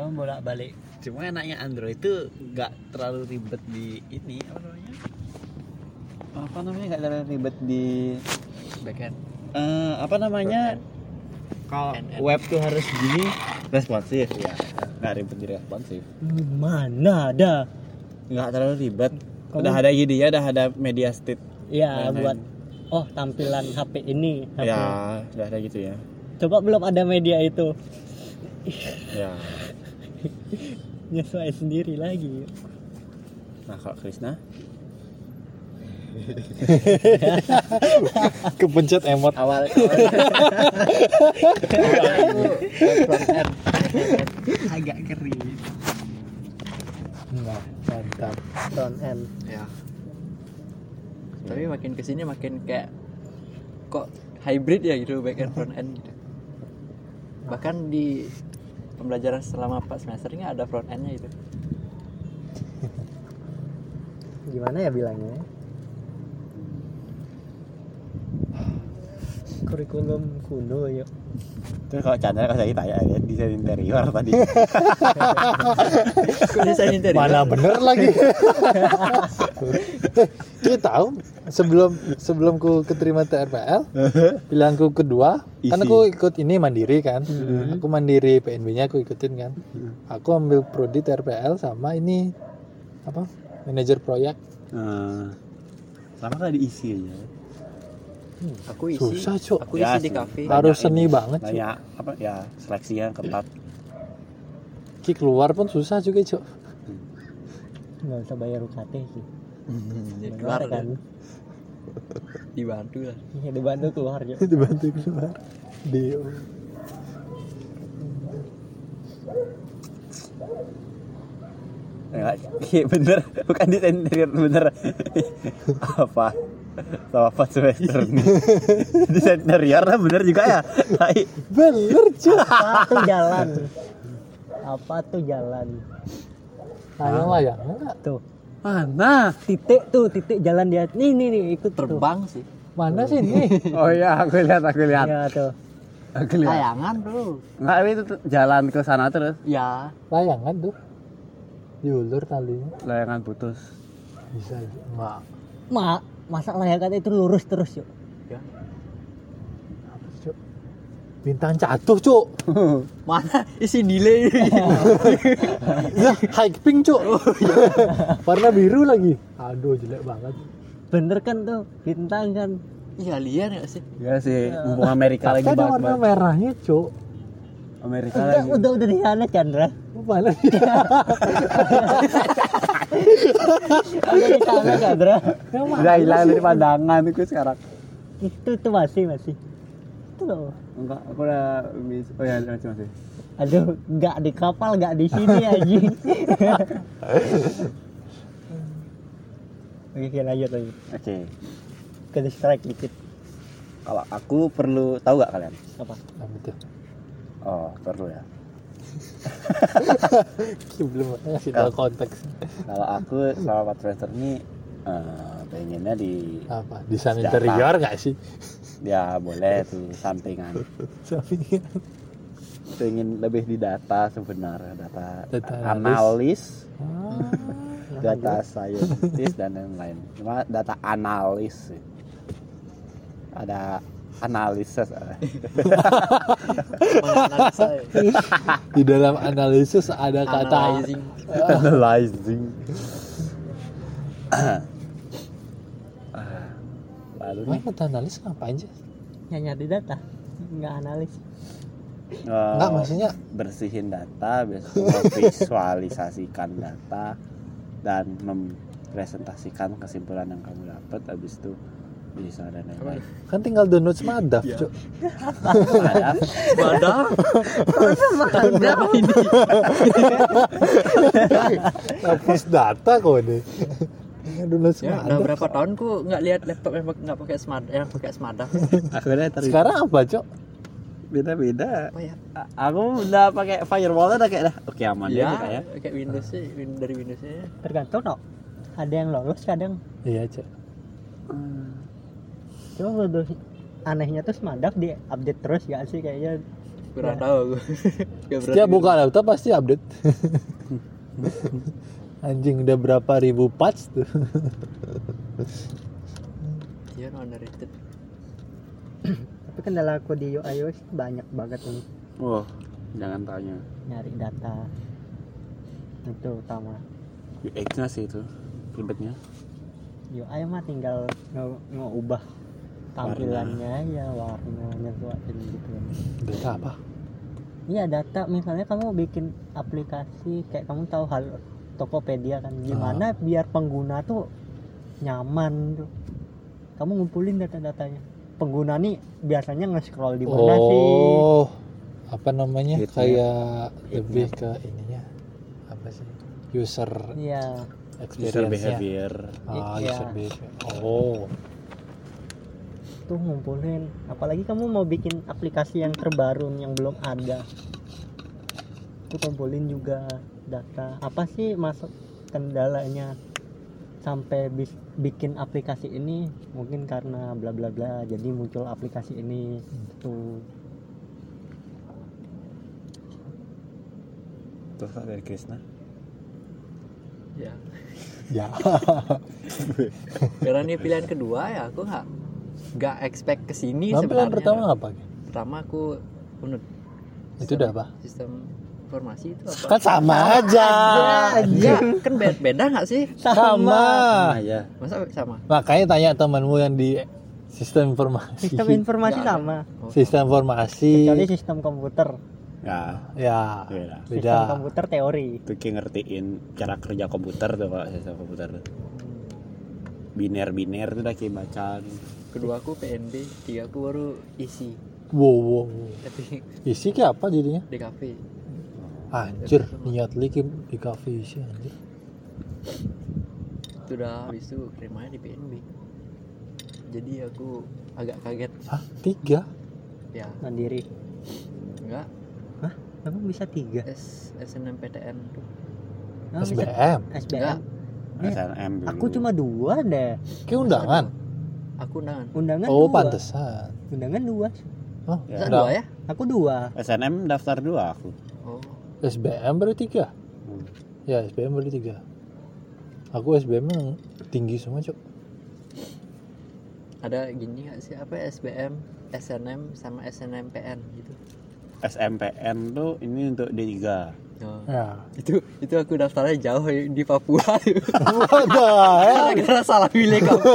kamu bolak balik cuma enaknya Android itu nggak terlalu ribet di ini apa namanya? Apa namanya? Nggak terlalu ribet di backend. Eh, apa namanya? Kalau web tuh harus gini responsif. Ya nggak ribet di responsif. Mana ada? Nggak terlalu ribet. Kamu- udah ada ide ya udah ada media state. Ya buat oh tampilan HP ini HP. ya udah ada gitu ya. Coba belum ada media itu. Ya nyesuai sendiri lagi. Nah kalau Krisna kepencet emot. Awal agak kering. Nah mantap. Front end. Ya. Tapi makin ke sini makin kayak kok hybrid ya gitu back end front end gitu. Bahkan di pembelajaran selama 4 semester ini ada front endnya gitu. Gimana ya bilangnya? Kurikulum kuno yuk terus kalau Chandra kalau saya tanya ya desain interior tadi. Desain interior? Mana bener lagi? Kita tahu sebelum sebelum ku keterima TRPL pilihanku kedua kan Isi. aku ikut ini mandiri kan? Aku mandiri PNB nya aku ikutin kan? Aku ambil prodi TRPL sama ini apa manajer proyek. Eh, sama kan diisi aja aku isi susah cuk. aku Ya isi di sih. kafe. Harus seni ini. banget cuk. Banyak apa ya seleksinya ketat Ki keluar pun susah juga cuk. Nggak usah bayar UKT sih Jadi keluar kan? dibantu lah. Iya, dibantu keluar yuk dibantu keluar. Di Enggak, iya bener, bukan desain interior bener. apa? Sama apa semester nih? desain interior lah bener juga ya. Bener cuk. Apa tuh jalan? Apa tuh jalan? Layang layang enggak. Tuh. Mana? titik tuh titik jalan dia. Nih nih nih ikut tuh. terbang sih. Mana sih ini Oh iya, aku lihat, aku lihat. ya tuh. Aku lihat. layangan bro. Enggak, itu tuh jalan ke sana terus. ya. Layangan tuh. Diulur talinya. Layangan putus. bisa enggak mak masa layangan itu lurus terus yuk ya. Cuk? Bintang jatuh cuk. Mana isi delay ya high pink cuk. Warna biru lagi. Aduh jelek banget. Bener kan tuh bintang kan? Iya liar ya sih? Ya sih, mumpung Amerika tapi lagi ada warna merahnya cuk. Amerika udah lagi. udah udah di sana Chandra. Mana udah di sana Chandra Udah hilang dari pandangan itu sekarang. itu tuh masih masih itu loh Enggak, aku udah bis- Oh ya, masih masih. aduh nggak di kapal nggak di sini anjing oke oke lanjut lagi Oke. ke distract dikit Kalau aku perlu tahu gak kalian? apa Nah, betul. Oh, perlu ya. Belum ngasih tahu konteks. Kalau aku selama 4 semester ini eh, pengennya di apa? Desain Data. interior nggak sih? Ya boleh tuh sampingan. Sampingan. Pengen lebih di data sebenarnya data, Data analis. ah, data scientist dan lain-lain cuma data analis ada analisis eh. di dalam analisis ada kata analyzing. Analyzing. Ah, lalu nih. Wah, analis ngapain sih? hanya di data. Nggak analis. Enggak, maksudnya bersihin data biasanya memvisualisasikan data dan mempresentasikan kesimpulan yang kamu dapat habis itu bisa dan lain-lain kan tinggal download Smadaf, Cuk. ada badak tahun berapa ini? Hapus data kok deh. Download ya udah berapa tahun ku nggak lihat laptop yang nggak pakai smart yang pakai smadaf akhirnya tadi Sekarang apa, Cuk? beda-beda. Apa ya aku udah pakai firewall udah kayak dah. Oke aman ya, ya. kayak kayak Windows sih Win- dari Windowsnya. Ya. tergantung no ada yang lolos kadang. Iya, Cuk. Cuma kalau anehnya tuh semadaf di update terus gak sih kayaknya kurang tahu aku Gak berani Setiap buka laptop pasti update. Anjing udah berapa ribu patch tuh. Iya no underrated. Tapi kendala aku di iOS banyak banget nih Wah, jangan tanya. nyari data. Itu utama. UX-nya sih itu ribetnya. UI mah tinggal nge- tampilannya ya warna nyesuaiin gitu Data apa? Iya data misalnya kamu bikin aplikasi kayak kamu tahu hal Tokopedia kan gimana biar pengguna tuh nyaman tuh. Kamu ngumpulin data-datanya. Pengguna nih biasanya nge-scroll di mana sih? Oh, apa namanya? Hitmap. Kayak lebih ke ininya apa sih? User Iya. User experience behavior. Ah, Iya. user behavior. Oh, tuh ngumpulin apalagi kamu mau bikin aplikasi yang terbaru yang belum ada tuh kumpulin juga data apa sih masuk kendalanya sampai bis- bikin aplikasi ini mungkin karena bla bla bla jadi muncul aplikasi ini tuh Terus Kak, dari Krisna. Ya. ya. Karena ini pilihan kedua ya aku nggak nggak expect ke sini Tampilan sebenarnya. pertama apa? Pertama aku unut. Itu udah apa? Sistem informasi itu apa? Kan sama aja. Ya, kan beda, beda nggak sih? Sama. Nah, ya. Masa sama? Makanya tanya temanmu yang di sistem informasi. sistem informasi ada. sama Sistem informasi. kecuali sistem komputer Ya, Ya, beda. sistem komputer teori Itu kayak ngertiin cara kerja komputer tuh Pak, sistem komputer tuh. Biner-biner tuh udah kayak bacaan. Kedua aku PNB, tiga aku baru isi. Wow, wow, wow. Tapi Isi kayak apa jadinya? di kafe. Anjir, niat lagi di cafe isi anjir. Itu udah habis itu terimanya di PNB. Jadi aku agak kaget Hah, tiga? ya. mandiri Enggak, Hah? Emang bisa tiga? S SNMPTN tuh. Bisa SBM? SBM? Eh, dulu. Aku cuma dua deh. Kayak undangan. Aku undangan. Undangan Oh, dua. pantesan. Undangan dua. Oh, Ya. Dua ya? Aku dua. SNM daftar dua aku. Oh, SBM baru tiga. Hmm. Ya, SBM baru tiga. Aku SBM yang tinggi semua, Cok. ada gini nggak sih apa ya, SBM, SNM sama SNMPN gitu. SMPN tuh ini untuk D3. Oh. Ya. Itu itu aku daftarnya jauh di Papua. The hell? Karena salah pilih kamu.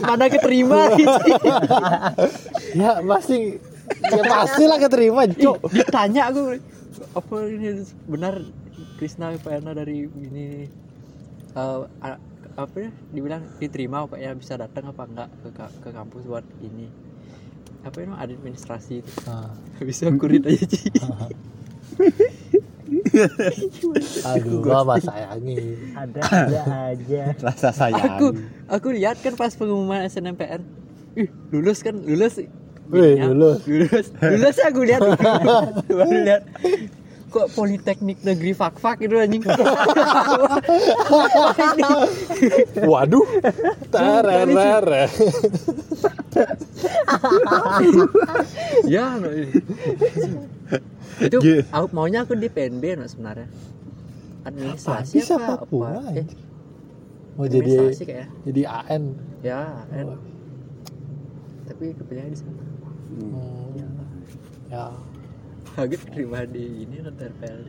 Mana keterima gitu. Ya, pasti ya pastilah keterima, Cok. Ditanya aku apa ini benar Krisna PNA dari ini a- apa ya dibilang diterima apa ya bisa datang apa enggak ke ke kampus buat ini apa itu administrasi itu Nah, bisa kurit aja sih aduh, mama sayangi. Ada ada aja. Rasa sayang. aku aku lihat kan pas pengumuman SNMPN ih lulus kan lulus Wih, Ya, lulus. lulus lulus aku lihat baru lihat kok politeknik negeri fak fak itu anjing Waduh. Terere. ya no, ini. itu Gitu. aku maunya aku di PNB no sebenarnya administrasi apa Papua, apa eh. Mau jadi kayak jadi AN. ya kan. tapi kepilihnya di sana Hmm, ya. kaget terima di ini non TRPL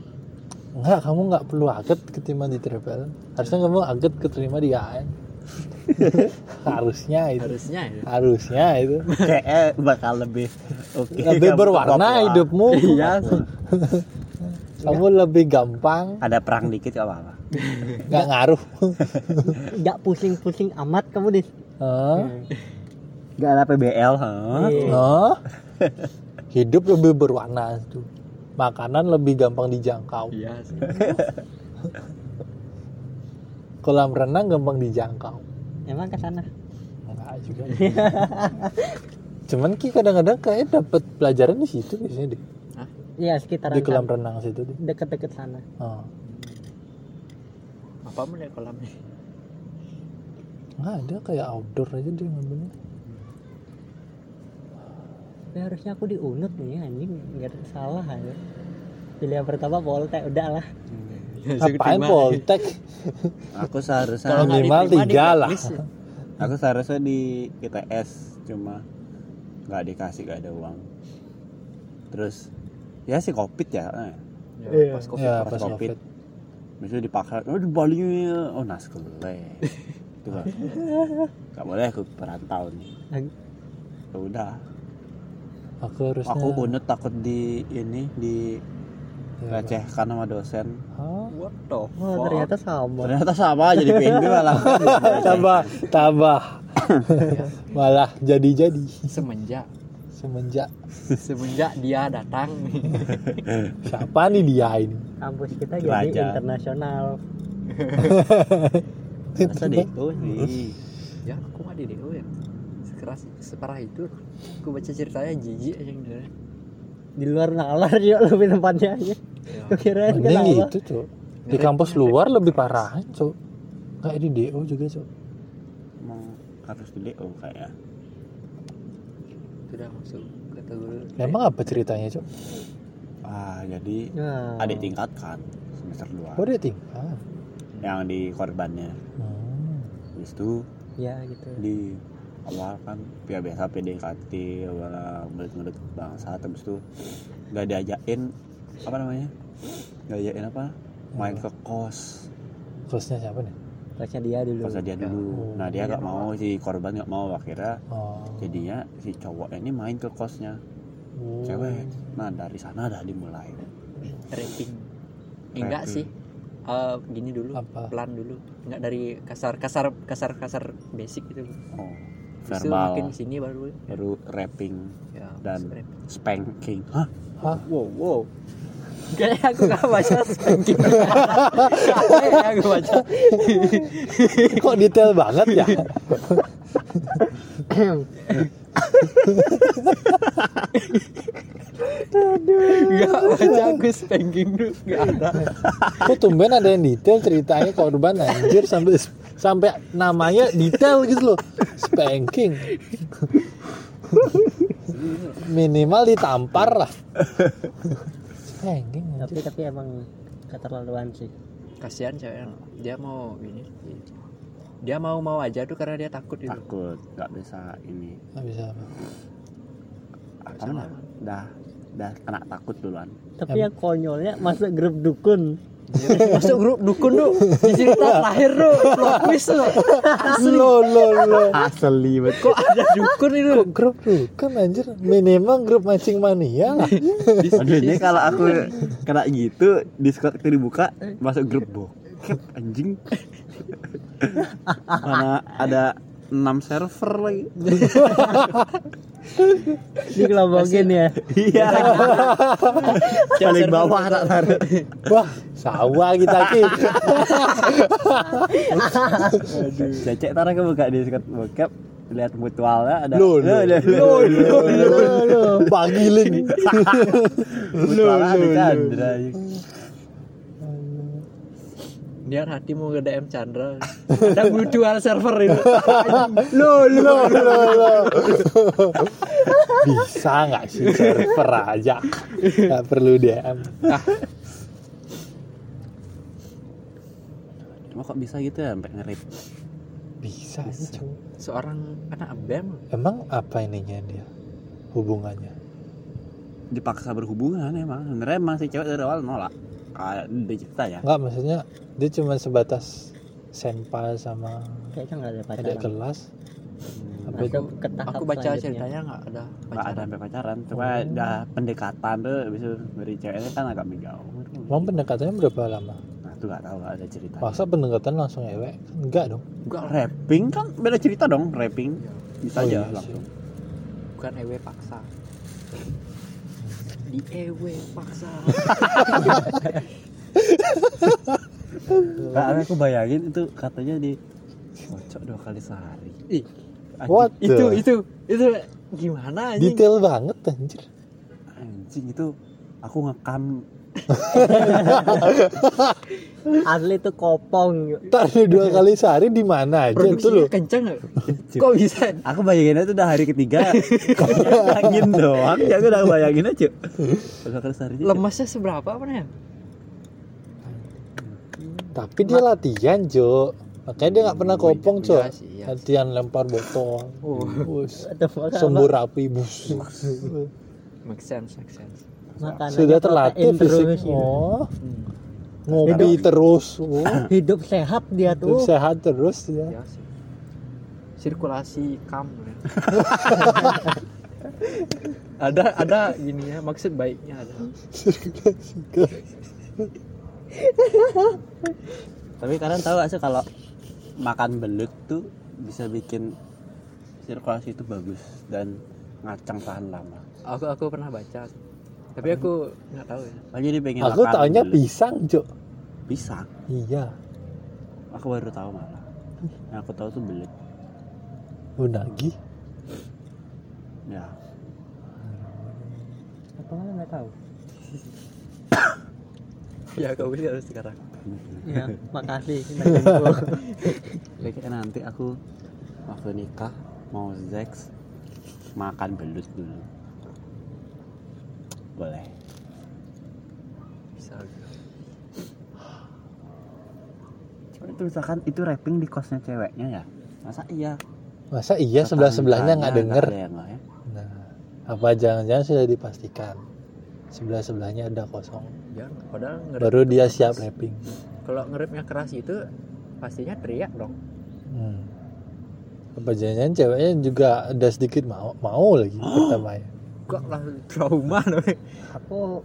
Enggak, kamu nggak perlu aget keterima di Tripel. Harusnya kamu aget keterima di AN. Harusnya itu. harusnya ya Harusnya itu. Kayaknya bakal lebih oke. Lebih kamu berwarna hidupmu. iya Kamu lebih gampang, Ada perang dikit gak apa-apa. nggak ngaruh. Nggak pusing-pusing amat kamu deh. Hah? Gak ada PBL, ha? Iya. Hah? Hidup lebih berwarna tuh. Makanan lebih gampang dijangkau. iya sih Kolam renang gampang dijangkau. Emang ke sana. Enggak juga. Cuman ki kadang-kadang kayak dapat pelajaran di situ biasanya deh. Iya sekitaran Di kolam sana. renang situ deh. Deket-deket sana. Oh. apa mau lihat kolamnya Nggak ada kayak outdoor aja dia ngambilnya. Ya, harusnya aku diunut nih anjing nggak ada salah ya. pilihan pertama Poltek udah lah Apain. Poltek? aku seharusnya Kalau Minimal tiga lah. aku seharusnya di ITS cuma nggak dikasih gak ada uang terus ya sih covid ya eh. Ya, Iya. pas covid Ya pas pas Covid. Misalnya dipaksa, oh di Bali oh naskele. itu kan. Gak boleh aku perantau nih. Ya udah, Aku harusnya. aku unut takut di ini di Lecehkan sama dosen. Hah? What the Wah fuck? ternyata sama Ternyata sama jadi PNB malah. Tambah, tambah. Malah jadi-jadi semenjak semenjak semenjak dia datang siapa nih dia ini? kampus kita Raja. jadi internasional Masa deh itu sih. ya aku mah di DO ya sekeras separah itu aku baca ceritanya jijik aja yang dia di luar nalar juga lebih tempatnya aja ya. kirain kenapa gitu cok. Di kampus luar lebih parah cok. Kayak di DO juga cok. Emang harus di DO kayak. sudah masuk kategori Emang apa ceritanya cok? Ah, jadi nah, adik tingkat kan semester 2 Oh dia tinggal. yang di korbannya. Hmm. Habis itu ya gitu di awal kan ya biasa PDKT awal mulut-mulut bangsa habis itu nggak diajakin apa namanya? Nggak diajakin apa? Main ke kos. Kosnya siapa nih? kosnya dia dulu. Kosnya dia dulu. Oh, nah dia nggak mau si korban nggak mau akhirnya Oh. jadinya si cowok ini main ke kosnya. Oh. cewek. Nah dari sana dah dimulai. Rating enggak sih. Eh, gini dulu. Apa? pelan dulu. Enggak dari kasar kasar kasar kasar basic gitu. Oh Terus makin verbal sini baru baru rapping ya Dan- masuk rap. spanking. Hah? Hah? wow wow. Kayaknya aku nggak baca spanking. Kayaknya aku baca. Kok detail banget ya? nggak baca aku spanking dulu nggak ada. Kok tumben ada yang detail ceritanya korban anjir sampai sampai namanya detail gitu loh. Spanking. Minimal ditampar lah. Spanking tapi tapi emang keterlaluan sih kasihan cewek dia mau gini dia mau mau aja tuh karena dia takut gitu takut nggak bisa ini Nggak bisa apa. apa dah dah kena takut duluan tapi yang konyolnya masuk grup dukun masuk grup dukun tuh di cerita terakhir tuh plot twist tuh Lo lo lo. asli betul kok ada dukun itu Kok grup bukan anjir minimal grup mancing mania. Lah. Aduh ini kalau aku kena gitu Discord aku dibuka masuk grup bokep anjing. Mana ada 6 server lagi. Dikelompokin ya? Iya. Paling bawah tak taruh Wah, sawah kita ki. cecek taruh ke buka Discord. Bokep lihat mutualnya ada. Lo lo Loh, lo lo lo lo. Bagilin. mutualnya ada Chandra dia hati mau ke DM Chandra ada mutual server itu Lo lo lo lo. Bisa nggak sih server aja? Nggak perlu DM. cuma kok bisa gitu ya sampai ngerip Bisa sih, Cuk. seorang anak BEM Emang apa ininya dia? Hubungannya? dipaksa berhubungan emang sebenarnya emang si cewek dari awal nolak kayak di cerita ya Enggak, maksudnya dia cuma sebatas senpai sama kayaknya nggak ada pacaran kelas. Apa Masuk itu? ke tahap aku baca ceritanya nggak ada nggak ada pacaran sampai pacaran cuma udah pendekatan tuh bisa dari ceweknya kan agak menjauh Emang pendekatannya berapa lama? nah itu nggak tahu nggak ada cerita Masa pendekatan langsung ewek? Enggak dong. enggak rapping kan beda cerita dong rapping bisa Oh, aja iya sih. langsung bukan ewe paksa di ewe paksa Nah, aku bayangin itu katanya di kocok dua kali sehari Ih, What itu the? itu itu gimana anjing Detail banget anjir. anjing itu aku ngekam asli tuh kopong. Lu dua kali sehari di mana aja tuh produksinya lu? kenceng nggak? kok bisa? Aku bayanginnya tuh udah hari ketiga. Angin doang. Ya aku udah bayangin aja. Udah kali sehari lemasnya seberapa apa ya tapi dia latihan Jo makanya dia nggak pernah Oh, kopong iya Cok sih, iya. latihan lempar botol. Oh. Bus. Atau makan sembur api bus. Make sense make sense makanannya sudah terlatih terus fisik. Gitu. oh. Hmm. ngopi terus. Oh hidup sehat dia hidup tuh. sehat terus ya. Ya sirkulasi kam. Ya. ada ada gini ya maksud baiknya ada. Tapi kalian tahu gak sih kalau makan belut tuh bisa bikin sirkulasi itu bagus dan ngacang tahan lama. aku aku pernah baca tapi aku nggak tahu ya Oh, jadi pengen aku makan taunya belut. pisang Jo pisang. iya Aku baru tahu malah. Yang aku tahu tuh belut. unagi Ya. apa nggak tahu ya kau lihat sekarang ya makasih Jadi nanti aku waktu nikah mau seks makan belut dulu. Boleh. bisa Cuma itu misalkan itu rapping di kosnya ceweknya ya. Masa iya? masa iya sebelah sebelahnya nggak denger Ada yang nggak ya? nah apa jangan-jangan sudah dipastikan sebelah sebelahnya ada kosong jangan padahal baru dia siap rapping kalau ngeripnya keras itu pastinya teriak dong hmm. apa jangan-jangan ceweknya juga ada sedikit mau mau lagi pertamanya kok langsung trauma dong aku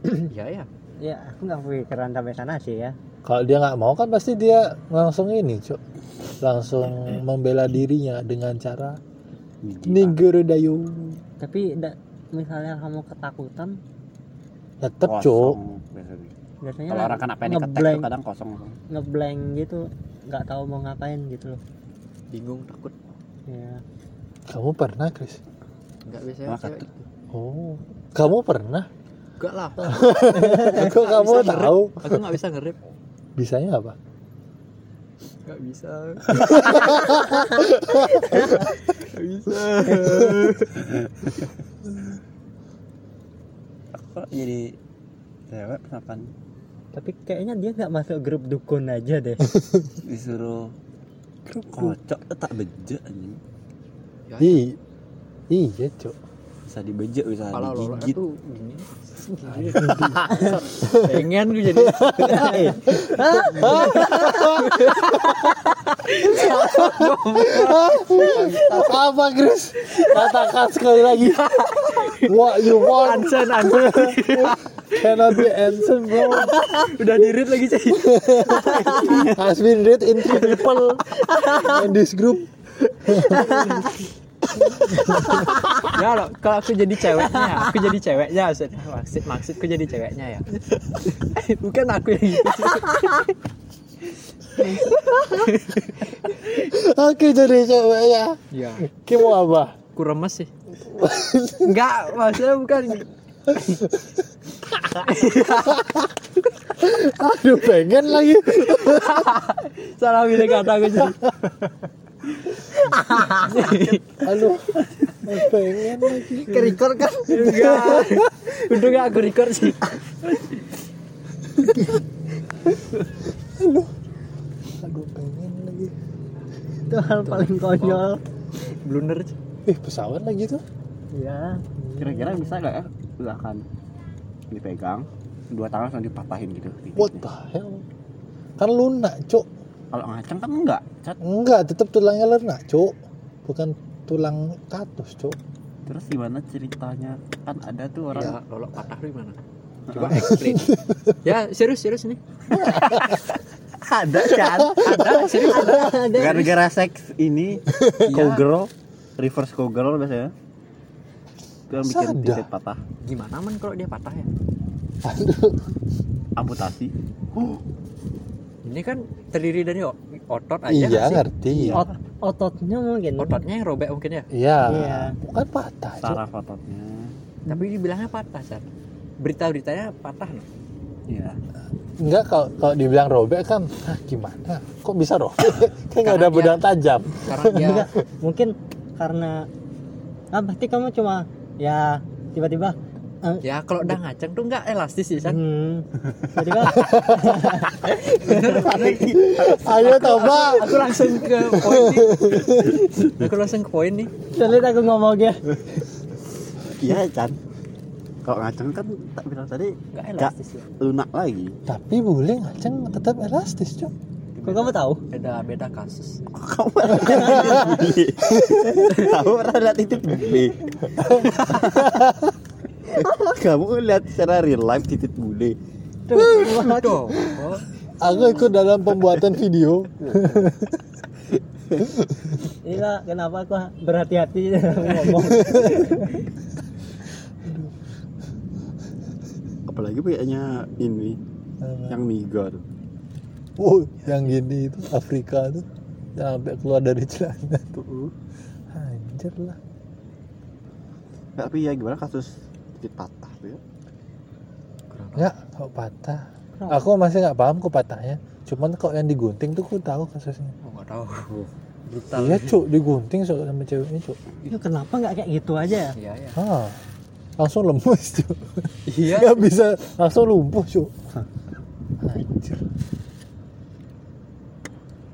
ya ya. Ya aku nggak pikiran sampai sana sih ya. Kalau dia nggak mau kan pasti dia langsung ini cok langsung membela dirinya dengan cara nigger dayu. Tapi da- misalnya kamu ketakutan tetep cok biasanya. Kalau orang kena panic attack ngeblank. tuh kadang kosong. ngeblank gitu nggak tahu mau ngapain gitu loh. Bingung takut. Ya kamu pernah Chris nggak bisa cewek gitu. oh. Kamu pernah? Enggak lah kok kamu bisa ngerip. tahu? Aku nggak bisa ngerip. Bisanya apa? Nggak bisa. Nggak bisa Kok jadi cewek kapan? Tapi kayaknya dia nggak masuk grup dukun aja deh. Disuruh kocok tuh tak bejek anjing. ya, Ih, iya cok Bisa dibejek bisa kalau lo digigit. tuh gini. Pengen gue jadi. Apa Chris? Katakan sekali lagi. What you want? Ansen ansen. Cannot be answered bro. Udah dirit lagi sih has been read in three people in this group ya lo kalau aku jadi ceweknya aku jadi ceweknya maksudnya maksud maksudku jadi ceweknya ya. Bukan aku yang gitu. Oke jadi cewek ya. Mau apa? Aku remes sih. Enggak maksudnya bukan aduh pengen lagi. Salah pilih kata aku jadi aduh pengen lagi. Ke record kan? Enggak. Udah enggak aku record sih. Aduh. Pengen lagi. Itu hal paling konyol. Blunder eh pesawat lagi tuh. Ya Kira-kira bisa nggak ya? Misalkan dipegang. Dua tangan langsung dipatahin gitu. what the hell? Kan lunak cok Kalau ngacang kan enggak. Cat. enggak tetap tulangnya lunak cok bukan tulang katus cok Terus gimana ceritanya? Kan ada tuh orang ya lolok patah di mana coba explain ya serius serius nih ada kan? ada serius ada Gara-gara seks ini cowgirl, reverse cowgirl biasanya. Itu yang bikin Sada. titik patah. gimana man kalau dia patah ya aduh Amputasi. Ini kan terdiri dari otot aja iya sih? ngerti Ot- ototnya mungkin ototnya yang robek mungkin ya iya Iya. bukan patah Saraf ototnya. tapi dibilangnya patah Sar. berita-beritanya patah no? Iya. Enggak kalau kalau dibilang robek kan ah, gimana? Kok bisa robek? kan nggak ada pedang tajam. karena dia Enggak, mungkin karena ah berarti kamu cuma ya tiba-tiba eh, ya kalau udah ngaceng tuh nggak elastis sih kan hmm, tiba-tiba Ayo coba. aku langsung ke poin nih aku langsung ke poin nih sulit aku ngomongnya Iya, Chan. Kalau ngaceng kan tak bilang tadi nggak elastis ya lunak lagi. Tapi boleh ngaceng tetap elastis, Cok. kok kamu tahu beda beda kasus Kamu Kamu pernah lihat bule? Kamu lihat secara real life titik bule? Aduh, Aku ikut dalam pembuatan video. Inilah kenapa aku berhati-hati dalam ngomong Apalagi kayaknya ini yang niga tuh. Oh, yang gini itu Afrika tuh yang sampai keluar dari celana tuh. Anjir lah. Tapi ya gimana kasus titik patah tuh ya? Ya, kok patah. Aku masih nggak paham kok patahnya. Cuman kok yang digunting tuh aku tahu kasusnya. oh, nggak tahu brutal Iya, Cuk, digunting so- sama ceweknya, Cuk. itu kenapa nggak kayak gitu aja ya iya ya Ah. Langsung lemes, Cuk. iya Nggak bisa langsung lumpuh, Cuk. Anjir.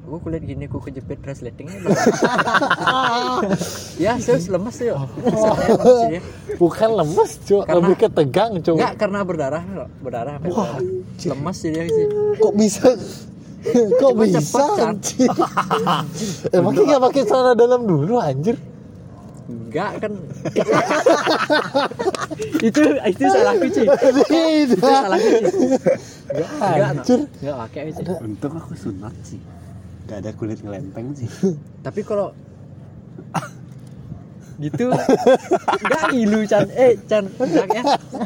Aku kulit gini aku kejepit resletingnya ya serius lemes ya Maksudnya. Bukan lemes. Karena- Lebih ke tegang, Cuk. Enggak karena berdarah loh, berdarah Wah, lemes sih dia sih Kok bisa? Kok Cuma bisa? cepet, anjir? Emangnya nggak pakai celana dalam dulu, anjir? enggak kan itu itu salahku sih itu salahku sih enggak enggak enggak pakai Untung aku sunat sih. Gak ada kulit ngelempeng sih. tapi kalau gitu enggak ngilu Chan eh Chan enggak ya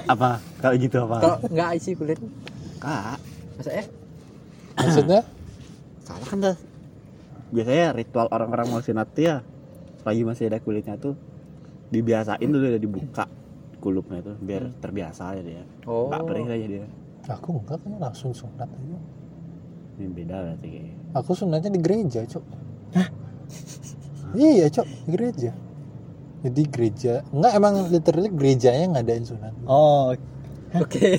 apa? Kalau gitu apa? kalau enggak isi kulit Kak, masa eh Maksudnya? salah kan dah. Biasanya ritual orang-orang mau sunat tuh ya lagi masih ada kulitnya tuh dibiasain dulu ya dibuka kulupnya tuh biar terbiasa aja dia. oh Nggak perih aja dia. Aku enggak kan langsung sunat aja. Ini beda berarti kayaknya. Aku sunatnya di gereja, Cok. Iya, Cok, di gereja. Jadi gereja, enggak emang literally gerejanya ngadain sunat. oh oke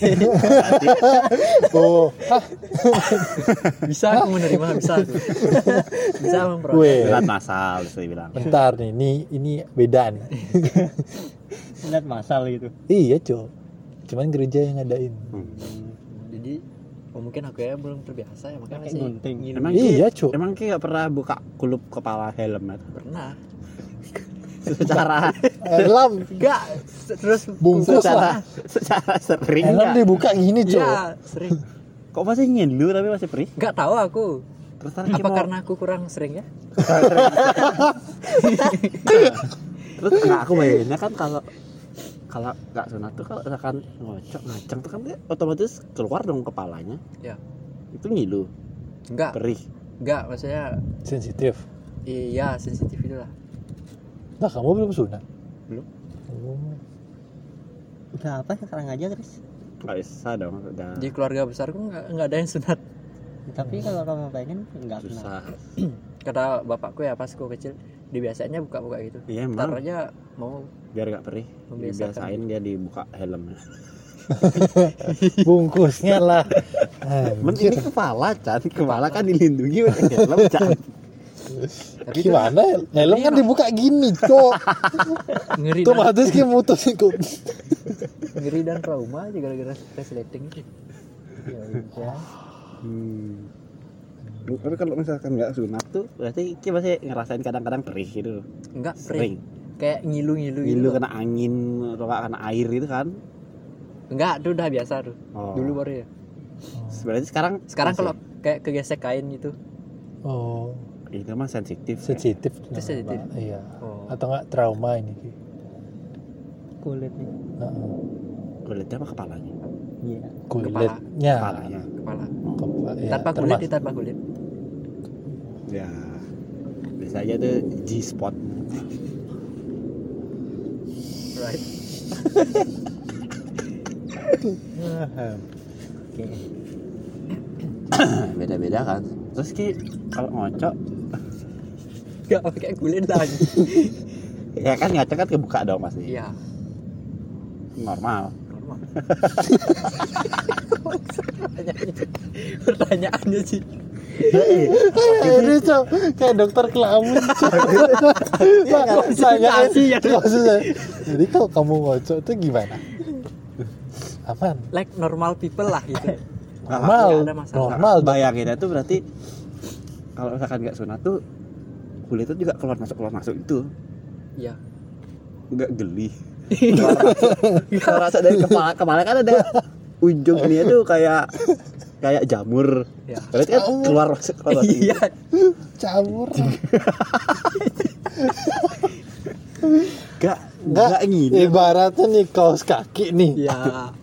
Oh, hah, bisa aku menerima bisa aku bisa memperoleh. Sunat masal terus dia bilang. Bentar nih, ini ini beda nih. lihat masal gitu iya, Cok. Cuman gereja yang ngadain. Hmm. Oh, mungkin aku ya belum terbiasa ya makanya masih gunting. Emang Iya, Cuk. Emang Ki gak pernah buka kulup kepala helm ya? pernah secara Helm, enggak terus bungkus secara lah. secara sering Helm nggak? dibuka gini, Cok. Iya, sering. Kok masih ngilu tapi masih perih? Enggak tahu aku. Terus Apa mau- karena aku kurang sering ya? terus nggak aku bayanginnya kan kalau kalau nggak sunat tuh kalau misalkan ngocok ngaceng tuh kan dia otomatis keluar dong kepalanya Ya. itu ngilu Enggak, perih enggak maksudnya Sensitif. iya sensitif itu lah. Nah, kamu belum sunat? Belum. Oh. udah apa sekarang aja Chris nggak bisa dong udah Di keluarga besarku enggak enggak ada yang sunat. tapi kalau kamu pengen nggak susah Kata bapakku ya pas aku kecil, dibiasainnya buka-buka gitu. iya Ntar emang aja mau biar nggak perih dibiasain dia dibuka helmnya Bungkusnya lah. Men Anjir. ini kepala Chan kepala kan dilindungi pakai helm Chan tapi itu Gimana? Helm kan dibuka gini, Cok. ngeri otomatis kayak mutus ikut. ngeri dan trauma aja gara-gara resleting itu. ya udah Hmm. Tapi kalau misalkan nggak sunat tuh berarti kita masih ngerasain kadang-kadang perih gitu. Enggak Sering. sering. Kayak ngilu-ngilu Ngilu gitu. kena angin atau nggak kena air itu kan. Enggak, itu udah biasa tuh. Oh. Dulu baru ya. Berarti sekarang Sekarang masih- kalau kayak kegesek kain gitu. Oh, itu mah sensitif. sensitif. Itu sensitif. Pak. Iya. Oh. Atau enggak trauma ini, kulit nih Heeh. Kulitnya apa kepalanya? iya Kulitnya. Kepalanya. Kepala. Kepala. ya, tanpa kulit tanpa kulit. Ya. Bisa aja tuh G spot. Right. oke beda-beda kan terus ki kalau ngocok Gak pakai kulit lagi. ya kan ngocok kan kebuka dong pasti Iya. normal Normal. Pertanyaannya sih. Kayak ini cok. Kayak dokter kelamin cok. Ya. maksud saya, jadi kalau kamu ngocok itu gimana? Apaan? Like normal people lah gitu. normal normal dong. bayanginnya tuh berarti kalau misalkan nggak sunat tuh kulit itu juga keluar masuk keluar masuk itu. Iya. nggak geli. Masuk dari kepala kepala kan ada ujung ini tuh kayak kayak jamur. Iya. berarti kan keluar masuk keluar Iya. nggak Nggak, nggak gini ibaratnya nih kaos kaki nih. Iya.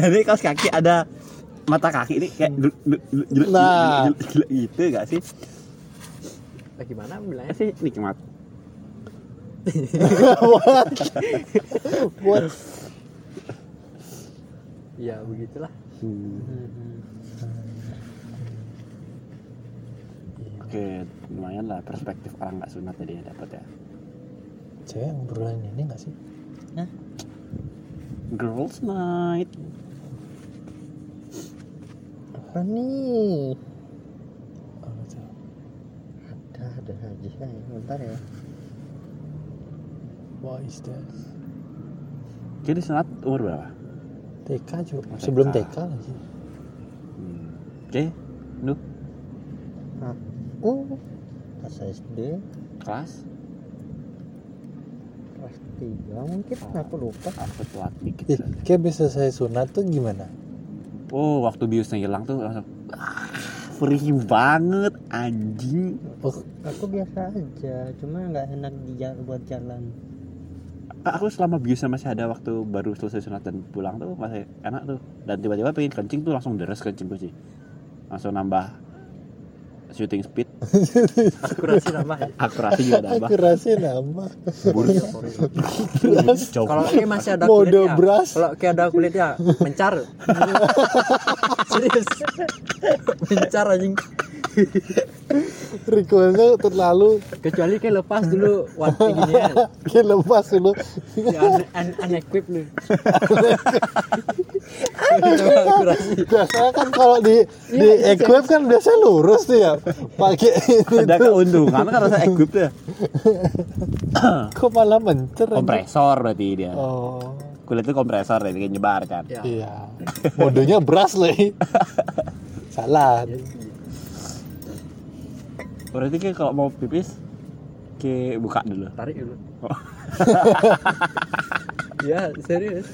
ini kaos kaki ada mata kaki ini kayak dulu Nah. gitu nggak sih? Lah gimana bilangnya? sih nikmat. Buat buat Ya begitulah. oke lumayan lah perspektif orang nggak sunat tadi ya dapat ya. Cewek yang berulang ini nggak sih? Girls night. Apa nih ada ada aja ya bentar ya. What is that jadi sunat umur berapa TK juga Oh, sebelum TK. TK lagi. Hmm. oke lu? Aku pas SD kelas? Kelas tiga mungkin aku lupa. Aku telat dikit Ih, kayak bisa saya sunat tuh gimana? Oh waktu biusnya hilang tuh langsung ah, perih banget anjing. Oh aku biasa aja cuma nggak enak di ja- buat jalan aku selama biusnya masih ada waktu baru selesai sunat dan pulang tuh masih enak tuh. Dan tiba-tiba pengen kencing tuh langsung deres kencingku sih. Langsung nambah shooting speed Akurasi nama. ya. akurasi juga nambah aku rasa nambah Jauh. Kalau kayak masih ada Mode kulitnya. brush. Kalau kayak ada kulitnya mencar. Serius. mencar anjing. requestnya terlalu Kecuali kayak lepas dulu wanti gini ya. kayak lepas dulu Ya, un, un, unequip lu. Akurasi. biasanya kan kalau di di equip kan biasanya lurus tuh ya pakai ada keuntungan kan rasa equip tuh kok malah mencer kompresor berarti dia. Oh. Kulit itu kompresor jadi kayak nyebar kan? Ya. iya. Modenya beras lagi salah. Berarti kayak kalau mau pipis kayak buka dulu. Tarik dulu. Oh. ya serius.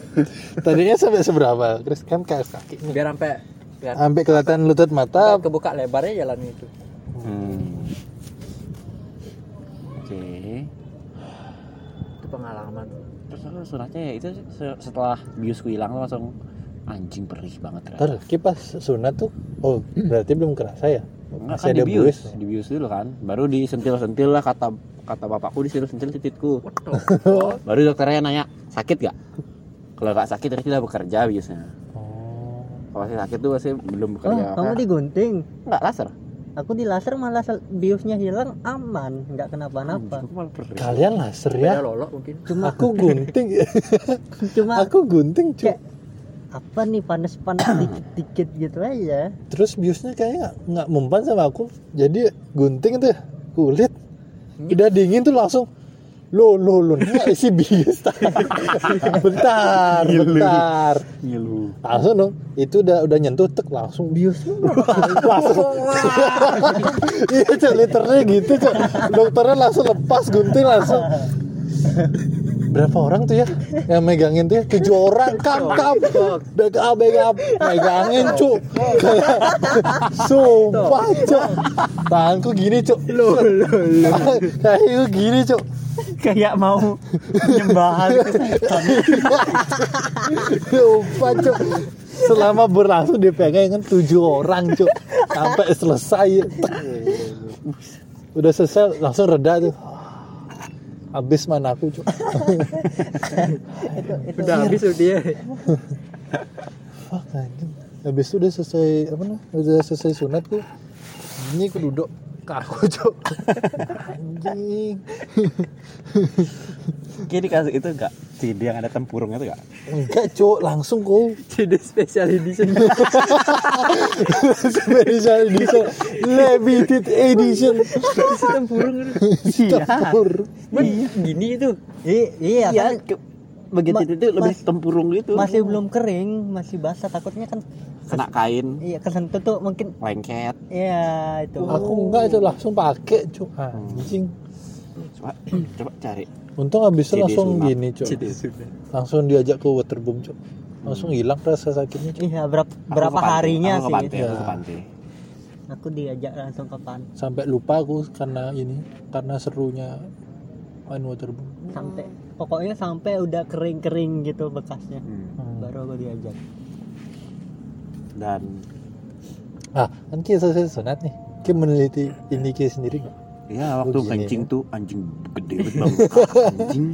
tadinya sampai seberapa Chris? Kan kayak kaki. Biar sampai biar sampai kelihatan lutut mata sampai kebuka lebarnya jalan itu. Hmm. Oke. Itu pengalaman. Terus aku sunatnya ya itu se- setelah biusku hilang langsung anjing perih banget ternyata. Ntar kipas sunat tuh oh berarti belum kerasa ya Enggak masih kan ada di bius, buis di bius dulu kan. Baru disentil-sentil lah kata kata bapakku disentil-sentil titikku. Baru dokternya nanya, "Sakit gak?" Kalau nggak sakit berarti udah bekerja biusnya. Oh Kalau masih sakit tuh masih belum oh bekerja. kamu digunting? Enggak laser. aku di laser malah biusnya hilang aman nggak kenapa-napa. Kalian laser Beda ya lolok mungkin. cuma aku gunting. Cuma aku gunting cuy Kayak- apa nih panas-panas dikit-dikit gitu aja. Terus biusnya kayaknya nggak- nggak mempan sama aku. Jadi gunting tuh kulit. Udah dingin tuh langsung lo lo lo. Nggak isi bius bentar bentar. Ngilu. langsung dong itu udah udah nyentuh tek langsung biusnya langsung. Iya cok liternya gitu cok. Dokternya langsung lepas gunting langsung. Berapa orang tuh ya yang megangin tuh ya? Tujuh orang kam kam. backup backup. Megangin kayak sumpah cuk tanganku gini lo kayak gini cuk kayak mau nyembahan sumpah cuk. Selama berlangsung dipegang kan tujuh orang cuk. Sampai selesai. Udah selesai langsung reda tuh. Habis mana aku cuk? Udah habis tuh dia. Fuck anjing. Habis itu udah selesai apa nih udah selesai sunat tuh. Ini aku duduk ke aku cuk anjing. Kini dikasih itu enggak CD yang ada tempurungnya itu enggak? enggak cuk. Langsung kau jadi special edition. Special edition. Limited edition. Sistem burung. Tempur. Men, gini itu. Iya Iya, kan begitu Ma- itu lebih mas- tempurung gitu. masih belum kering masih basah takutnya kan kena kain, iya kesentuh tuh mungkin lengket. iya itu aku enggak cuk langsung pakai cuk anjing Coba coba cari. untung habis itu langsung sunat. gini sudah langsung diajak ke waterboom cuk langsung hilang rasa sakitnya cuk iya berapa Aku berapa pantai, harinya aku sih pantai, aku ke Ya. pantai. aku diajak langsung ke pan sampai lupa aku karena ini karena serunya main waterboom sampai pokoknya sampai udah kering-kering gitu bekasnya. Hmm. Baru aku diajak. Dan ah kan kita selesai sunat nih. Kita meneliti ini kita sendiri nggak? Ya waktu Begini, kencing ya. tuh anjing gede banget bengkak anjing.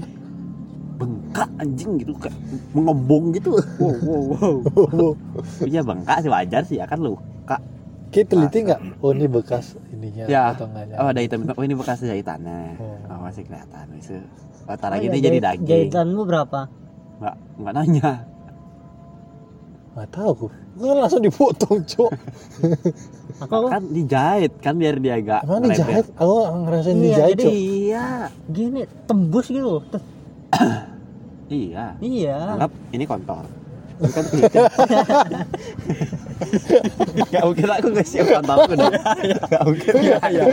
Bengkak anjing gitu kayak mengembung gitu. Wow wow wow. Iya bengkak sih wajar sih ya kan luka kita teliti nggak? Oh ini bekas ininya ya. potongannya oh ada hitam hitam. Oh ini bekas jahitannya. Oh. oh, masih kelihatan. Itu oh, Oh lagi iya, ini jadi daging. jahitanmu berapa? Nggak nggak nanya. Nggak tahu. Kan langsung dipotong cuk. Aku kan dijahit kan biar dia agak emang dijahit? aku ngerasain Iya, dijahit cuk. iya. Gini tembus gitu iya. Iya. Anggap ini kontol Ini kan kulitnya. Gak mungkin aku ngasih kontolku deh Gak mungkin. Ya, ya,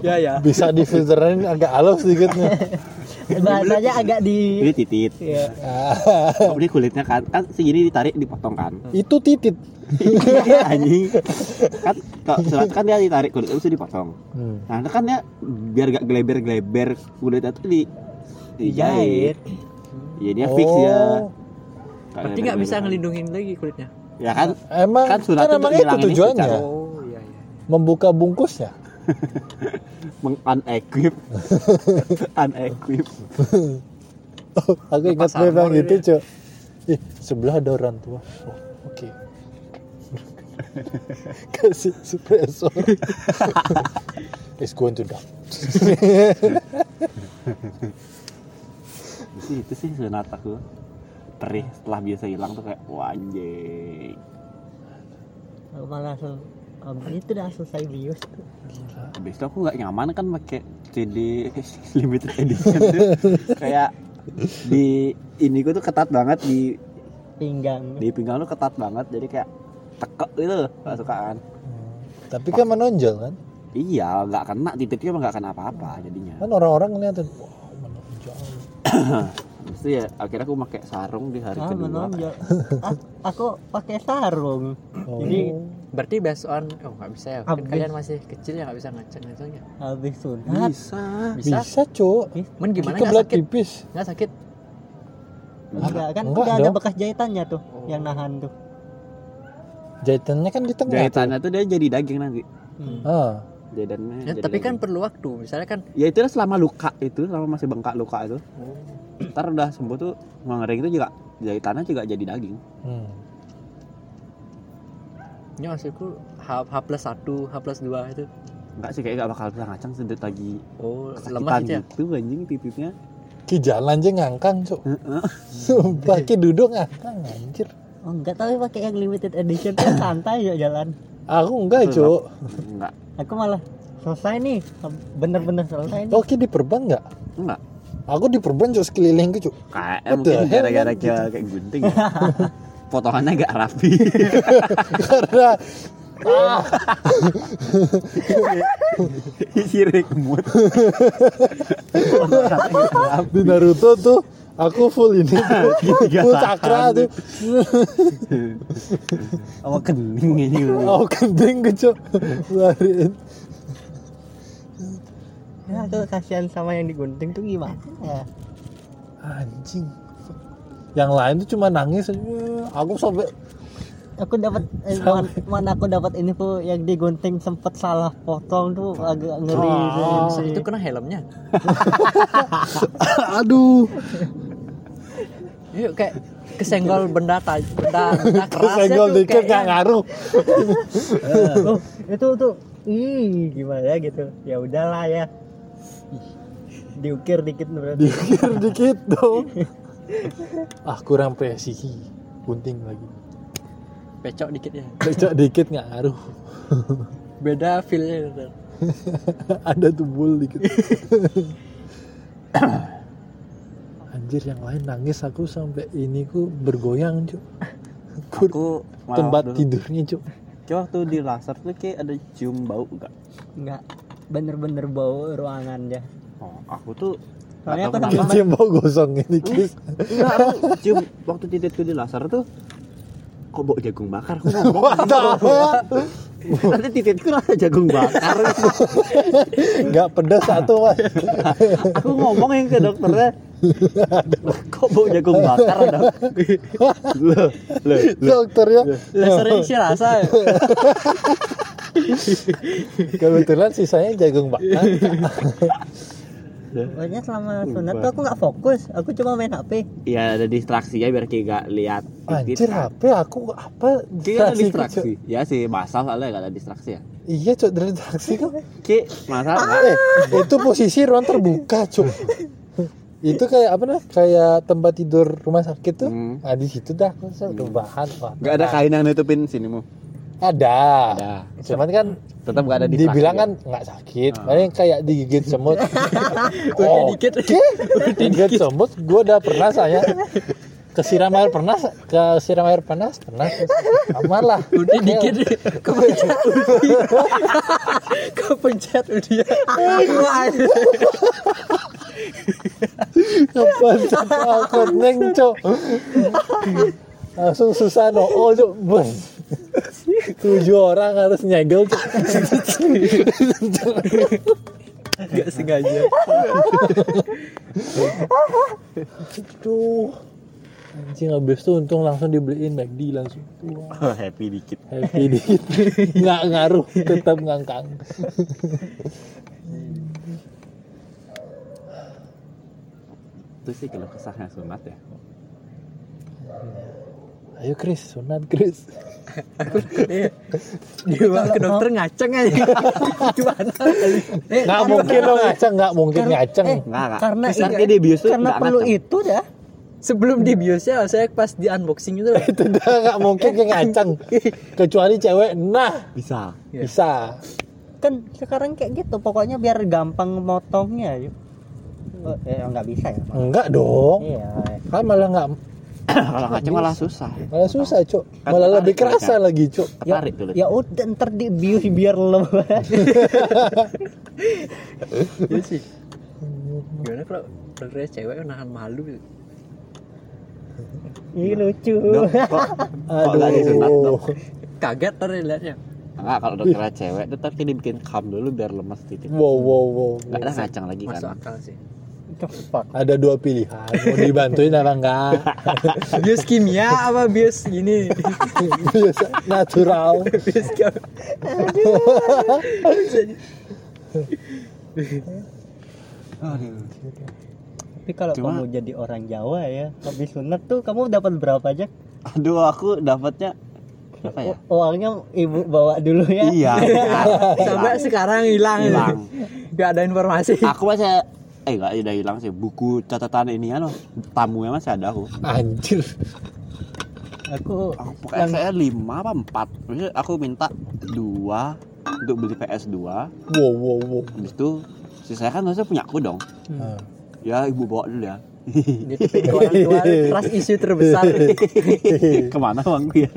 ya ya bisa difilterin agak halus sedikitnya bahasanya agak di Ini titit. Iya. Ah, Ini kulitnya? Kan Kan segini ditarik dipotong kan? Itu titit. Iya anjing. Kan kalau surat kan dia ditarik kulit itu dipotong. Hmm. Nah itu kan dia biar gak geleber-geleber kulitnya tuh di dijahit. Dijahit. Ya dia fix ya. Oh, berarti nggak bisa ngelindungin lagi kulitnya? Ya kan? Emang Kan kan, sunat itu emang itu tujuannya oh iya iya. Membuka bungkusnya Meng-unequip Unequip. Oh, aku ingat memang itu cok. Ih, sebelah ada orang tua. Oh, oke. Kasih suppressor. It's going to die. Itu, itu sih sunat aku Perih setelah biasa hilang tuh kayak Wah anjing. Aku malah langsung um, itu udah selesai bius. Tuh Habis itu aku nggak nyaman kan pakai CD limited edition tuh. kayak di ini tuh ketat banget di pinggang. di pinggang lu ketat banget jadi kayak tekek gitu gak suka kan. Tapi kan menonjol kan? Iya nggak kena titiknya mah nggak kena apa-apa jadinya. Kan orang-orang ngeliatin wah menonjol Habis itu ya akhirnya aku pakai sarung di hari ah kedua. menonjol Ah, aku pakai sarung. Oh. Jadi- berarti based on oh nggak bisa ya. Kan Habis. kalian masih kecil ya nggak bisa ngecek itu ya. Habis sunat. Bisa. Bisa? Bisa cok men gimana? Kita nggak sakit? pipis. Nggak sakit? Enggak kan Enggak udah ada dong. bekas jahitannya tuh Oh. yang nahan tuh. Jahitannya kan di tengah jahitannya tuh dia jadi daging nanti. Hmm. tuh. ah. Jahitannya Ya, jadi tapi kan perlu waktu. Misalnya kan ya itu selama luka itu selama masih bengkak luka itu ntar udah sembuh tuh mengering itu juga jahitannya juga jadi daging. Hmm. ini maksudku H, H plus 1 H plus 2 itu? Enggak sih kayak gak bakal bisa ngacang sedut lagi oh lemah gitu ya gitu anjing titiknya. Ki jalan aja ngangkang cok sumpah ki duduk ngangkang anjir. Oh enggak tapi pakai yang limited edition tuh santai ya jalan. Aku enggak cok enggak aku malah selesai nih bener-bener selesai nih. Oh ki diperban enggak enggak aku diperban cok sekeliling cok kayak mungkin gara-gara kayak gunting ya. potongannya agak rapi. Karena ah, sirik mood di Naruto tuh aku full ini. Full cakra tuh. Sama kening ini aku kenting ke cok lariin ya aku kasihan sama yang digunting tuh gimana ya anjing yang lain tuh cuma nangis aja. aku sampai aku dapat eh, mana, mana aku dapat ini tuh yang digunting sempet salah potong tuh agak ngeri Oh. sih. itu kena helmnya Aduh. yuk kayak kesenggol benda taj benda, benda keras Kesenggol tuh dikit kayak- gak ngaruh. oh, itu tuh ih gimana gitu ya udahlah ya diukir dikit berarti Dikir dikit dong. Ah kurang presisi. Gunting lagi. pecok dikit ya Becok dikit nggak ngaruh. beda feelnya. Ada tumbul dikit. Anjir yang lain nangis aku sampai ini ku bergoyang cuk. Ku- aku tempat tidurnya cuk. Kayak waktu di laser tuh kayak ada cium bau enggak nggak bener-bener bau ruangan ya oh aku tuh Soalnya tahu aku kenapa. Cium bau gosong ini Chris. Enggak, aku cium waktu titikku di laser tuh kok bau jagung bakar aku ngomong nanti titikku rasa jagung bakar Nggak pedas satu mas. aku ngomong yang ke dokternya kok bau jagung bakar dok loh loh Dokternya sering sih rasa ya. kebetulan sisanya jagung bakar. Pokoknya selama sunat tuh aku nggak fokus aku cuma main HP ya ada distraksi ya biar kayak gak lihat Anjir HP aku apa Kayak ada distraksi, ya sih basah soalnya gak ada distraksi ya Iya cok dari distraksi kok. Ki masalah nggak? Eh itu posisi ruang terbuka cok. itu kayak apa nah kayak tempat tidur rumah sakit tuh. Hmm. Nah di situ dah aku rebahan wah. Gak ada kain yang nutupin sinimu Ada. Ada. Cuman kan tetap gak ada distraksi dibilang ya? kan nggak sakit. Paling kayak digigit semut. Udah dikit. digigit semut. Gue udah pernah saya kesiram air panas, kesiram air panas pernah kamar lah. udah dikit kepencet udah kepencet udah Kapan aku neng cok Langsung susah no oh cok bos Tujuh orang harus nyegel nggak sengaja. Aduh Anjing habis itu untung langsung dibeliin McD langsung. Wah, Oh, happy dikit. Happy dikit. Nggak ngaruh tetap ngangkang. Itu sih kalau kesahnya sunat ya Ayo Chris. Sunat Chris. Dibawa ke dokter ngaceng aja. Gimana? Eh, Nggak mungkin lo ngaceng Nggak mungkin ngaceng. eh, Nggak, nggak. karena iya, dia bius karena perlu ngaceng. itu dah. Sebelum di biosnya saya pas di unboxing itu. Loh. Itu dah nggak mungkin kayak ngaceng. Kecuali cewek Nah. Bisa. Iya. bisa. Kan sekarang kayak gitu pokoknya biar gampang motongnya yuk. Oh, eh, nggak bisa ya? Enggak dong. Iya. Kan malah nggak kalau ngaceng malah susah. Malah susah cok Kan Malah lebih kerasa lagi cok ya, ya udah ntar dibius biar lemas Iya sih. Gimana kalau dokternya cewek nahan malu gitu. ini lucu. Dok, kok kok nggak disunat dok? Kaget tadi liatnya. Enggak, kalau dokternya cewek tetap kayak dibikin kam dulu biar lemas titik Wow wow wow Gak ada ngaceng lagi masuk kan akal sih Ada dua pilihan. Mau dibantuin apa enggak? Bios kimia apa bios gini Biasa natural. Bios kimia. Tapi kalau Cuma- kamu jadi orang Jawa ya habis sunat tuh kamu dapat berapa aja? Aduh aku dapatnya Apa ya? uangnya ibu bawa dulu ya. Iya. Sampai sekarang hilang. Hilang. Nggak ada informasi. Aku masih Eh enggak udah hilang sih. Buku catatan ini ya loh. Tamunya masih ada aku. Anjir. Aku Aku pokoknya saya lima apa empat. Maksudnya aku minta dua Untuk beli PS2 Wow wow wow. Habis itu Sisanya kan harusnya punya aku dong. Nah, Ya ibu bawa dulu ya jadi orang tua trust isu terbesar. Ke mana uangku ya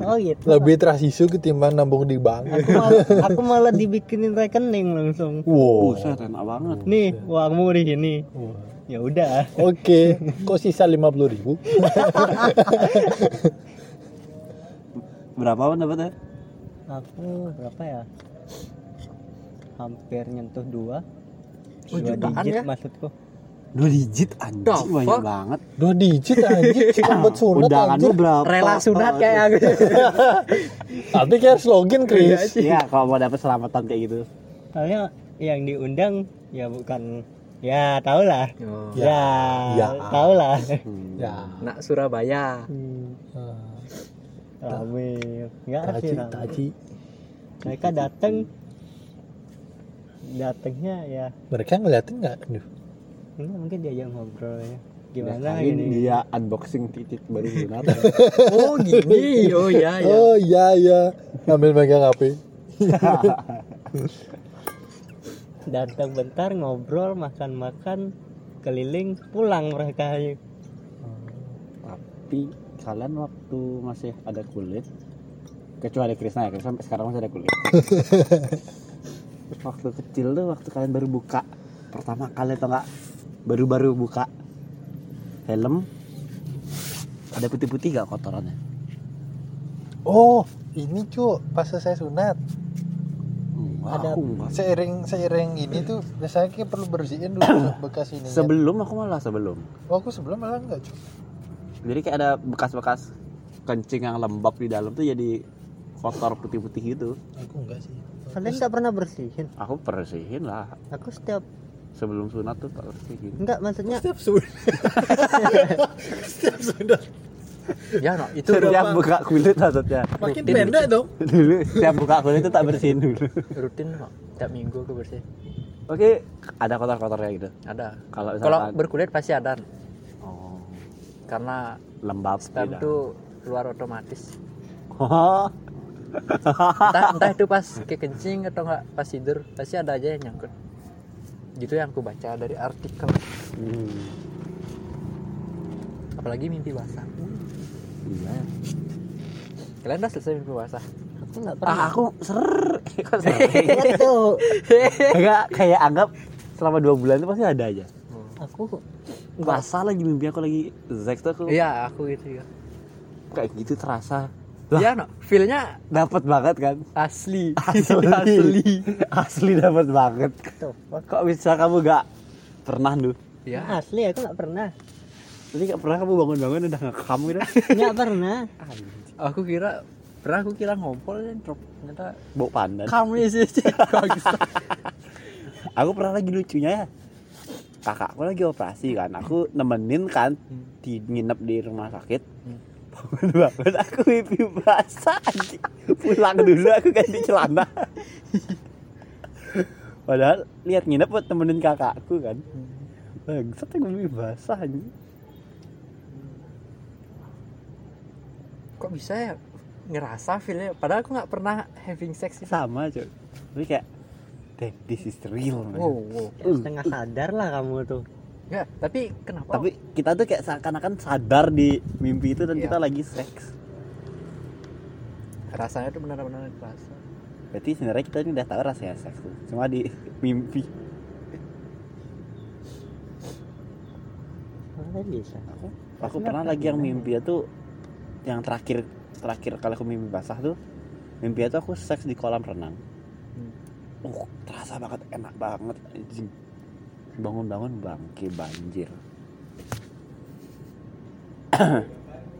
oh gitu. Lebih terasisu ketimbang nambung di bank. Aku malah, aku malah dibikinin rekening langsung. Wow. Buset enak banget. Nih uangmu di sini. Ya udah. Oke Kok sisa 50 ribu? Berapa pun dapatnya? aku berapa ya? Hampir nyentuh dua. Oh, dua jutaan digit ya? maksudku dua digit anjing banyak fuck? banget Dua digit anjir cuma buat sunat undangan lu berapa Rela sunat kayak aku. Tapi kayak harus login Chris. Iya, kalau mau dapet selamatan kayak gitu. soalnya yang diundang ya bukan ya tau lah Oh. ya, Ya. tau lah Hmm. Ya. Nak Surabaya. Hmm, Ah, rame nggak sih taji. mereka datang datangnya ya Mereka ngeliatin nggak? Enggak mungkin diajak ngobrol ya gimana Kali gini dia unboxing titik baru sunat. Oh gini. Oh ya ya. Oh iya iya. Ambil megang HP. datang bentar ngobrol makan-makan keliling pulang mereka Tapi kalian waktu masih ada kulit kecuali Krisna ya, Krisna sampai sekarang masih ada kulit. Waktu kecil tuh waktu kalian baru buka pertama kali atau enggak baru-baru buka helm ada putih-putih gak kotorannya? Oh, ini cu, pas saya sunat. Enggak, Ada- aku. Seiring seiring ini tuh biasanya kita perlu bersihin dulu bekas ini. Sebelum aku malah sebelum. Oh, aku sebelum malah enggak cu. Jadi kayak ada bekas-bekas kencing yang lembab di dalam tuh jadi kotor putih-putih gitu. Aku enggak sih. kalian nggak pernah bersihin Aku bersihin lah aku setiap sebelum sunat tuh tak bersihin. enggak maksudnya Setiap sunat. Setiap sunat. Ya no, itu Setiap buka kulit maksudnya. Makin Rutin. pendek dong. dulu setiap buka kulit itu tak bersihin dulu. rutin kok. Tiap minggu aku bersih. Oke, ada kotor-kotornya gitu. Ada. Kalau Kalau berkulit pasti ada. oh, Karena lembab sperm tuh keluar otomatis. Oh, Entah, entah itu pas ke kencing atau enggak pas tidur pasti ada aja yang nyangkut. Gitu yang aku baca dari artikel. hmm, Apalagi mimpi basah. iya. Kalian udah selesai mimpi basah? aku nggak pernah Ah, aku ser. Kok ser? itu Enggak kayak anggap selama dua bulan itu pasti ada aja. aku Basah lagi mimpi aku lagi Zack tuh aku Iya, aku gitu ya. kayak gitu terasa. Lah. Iya, no. Feel-nya Dapat banget kan? asli. Asli. asli. Asli dapat banget. tuh Kok bisa kamu gak pernah tuh? Ya, asli aku nggak pernah Jadi gak pernah kamu bangun-bangun udah ngekam gitu? nggak pernah aku kira pernah aku kira ngompol dan drop ternyata Bau pandan. kamu sih Aku pernah lagi lucunya ya. Kakakku lagi operasi kan. Aku nemenin kan di nginep di rumah sakit. Bangun bangun aku mimpi basah. Pulang dulu aku ganti celana. Padahal lihat nginep buat temenin kakakku kan. Bangsat aku mimpi basah anjing. kok bisa ya ngerasa feelnya padahal aku nggak pernah having sex itu Sama cuy. Tapi kayak Damn, this is real man. wow wow Ya, setengah sadar lah kamu tuh Nggak, tapi kenapa Tapi kita tuh kayak seakan-akan sadar di mimpi itu dan Iya. kita lagi seks. rasanya tuh benar-benar kerasa Berarti sebenarnya kita ini udah tahu rasanya seks tuh. Cuma di mimpi. mana bisa Aku, aku pernah lagi yang mimpi itu yang terakhir terakhir kali aku mimpi basah tuh mimpi itu aku seks di kolam renang. Oh, terasa banget enak banget anjing. Bangun-bangun bangke banjir.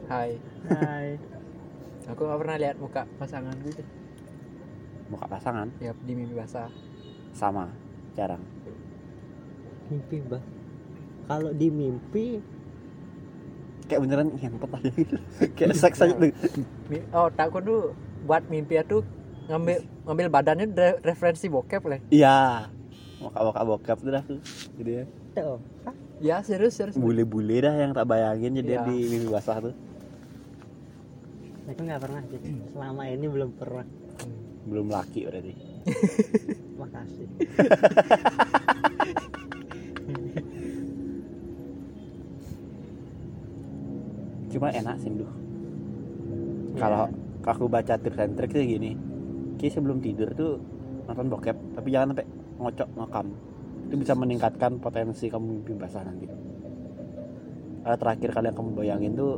hai Hai. aku nggak pernah lihat muka pasangan gitu Muka pasangan ya di mimpi basah sama jarang. mimpi bah kalau di mimpi Kayak beneran ngentot aja gitu. kayak seks aja oh takut tuh buat mimpi itu ngambil ngambil badannya re- referensi bokep lah Iya. Muka-muka bokap tuh dah tuh. Jadi ya. tuh. Ya serius serius. Bule-bule dah yang tak bayangin jadi Iya. di mimpi basah tuh. Aku nggak pernah sih. Selama ini belum pernah. Belum laki berarti. Makasih. Cuma enak sih duh. Kalau aku baca tips and trick sih gini Ki sebelum tidur tuh nonton bokep tapi jangan sampai ngocok ngekam itu bisa meningkatkan potensi kamu mimpi basah nanti. Karena terakhir kali yang kamu bayangin tuh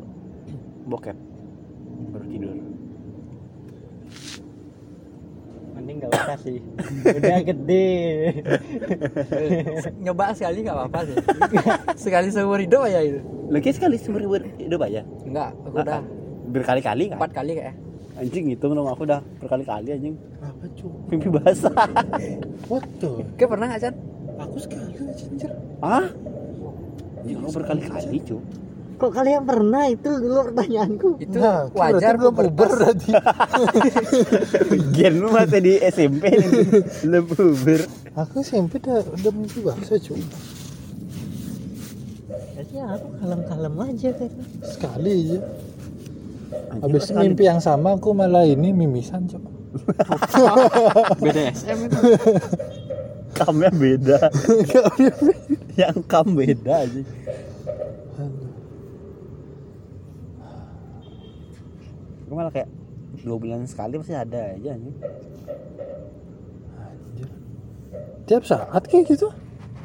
bokep. Baru tidur. Mending nggak usah Makasih. Udah gede. nyoba sekali nggak apa-apa sih. Sekali seumur hidup aja itu. Lagi sekali seumur hidup aja. enggak aku udah. Berkali-kali kan? empat kali kayak Anjing hitung dong aku udah berkali-kali anjing. apa cu Mimpi basah. what the Oke pernah nggak Chan? aku sekali aja anjir ah? Anjing aku berkali-kali, cu. Kok kalian pernah itu dulu pertanyaanku? Itu Nah, itu wajar belum puber berarti Gen lu masih di SMP nih. Belum puber. aku SMP udah udah mimpi bahasa cu Jadi aku kalem-kalem aja kayaknya. sekali aja habis mimpi yang sama aku malah ini mimisan cu BDSM itu. kamnya beda. Yang kam beda aja. Gue malah kayak dua bulan sekali pasti ada aja anjing. Anjir. tiap saat kayak gitu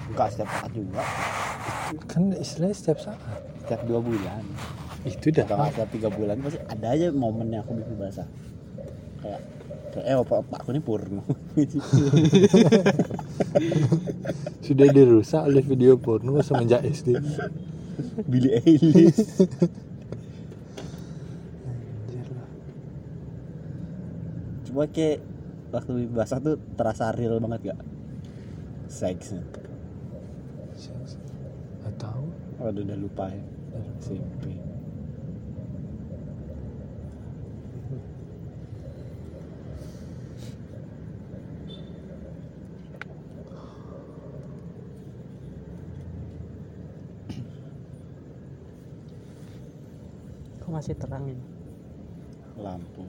Enggak setiap saat juga. kan istilahnya setiap saat Setiap dua bulan. Itu dah Kalau nggak setiap tiga bulan pasti ada aja momen yang aku mimpi basah. Kayak kayak eh opa opa aku ini purno. sudah dirusak oleh video porno semenjak SD Billy Eilish. Cuma kayak waktu mimpi basah tuh terasa real banget gak? Seksnya. Nggak tahu Waduh udah lupa ya. SMP. Kok masih terang ini? Lampu.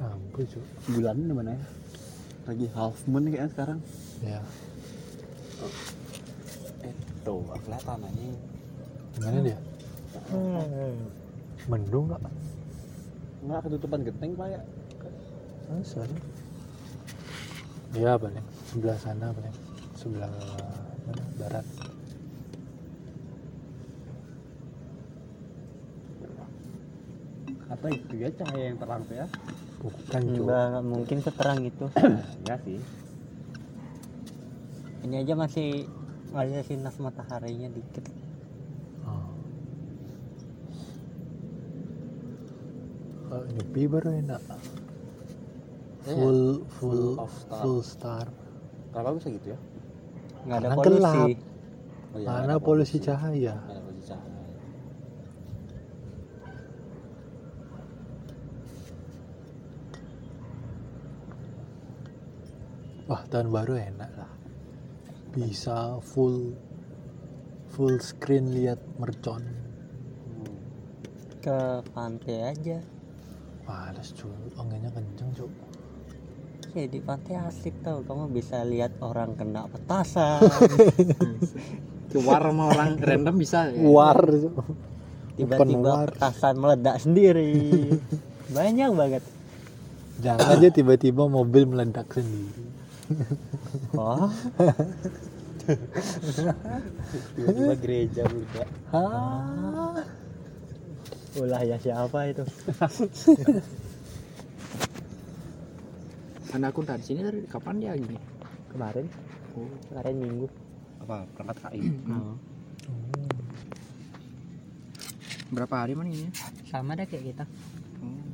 ampun cu Bulan di mana ya? Lagi half moon kayaknya sekarang. ya Eh tuh kelihatan aja. gimana dia Hmm. mendung nggak Enggak ketutupan genteng pak ya? masa ya paling sebelah sana paling sebelah mana barat Apa itu ya cahaya yang terang tuh ya? bukan nggak mungkin seterang itu. Enggak sih. Ini aja masih ada sinar mataharinya dikit. Oh. Kalau nyepi baru enak full full Full of star. full star Kenapa bisa gitu ya? Nggak ada Karena polusi. gelap. Oh, iya, mana ada polusi ada polusi cahaya. Wah tahun baru enak lah bisa full full screen lihat mercon. Ke pantai aja. males cu anginnya kenceng cu Ya di pantai asik tau. Kamu bisa lihat orang kena petasan. Keluar sama orang random bisa. ya? war. Tiba-tiba petasan meledak sendiri. Banyak banget. jangan aja tiba-tiba mobil meledak sendiri Oh, Tiba-tiba gereja buka. Hah? ulah ya siapa itu? Anakku dari sini dari kapan dia gini? Kemarin. Oh. Kemarin minggu. Apa? Berangkat KI. Hmm. Berapa hari mana ini? Sama dah kayak kita. Oh.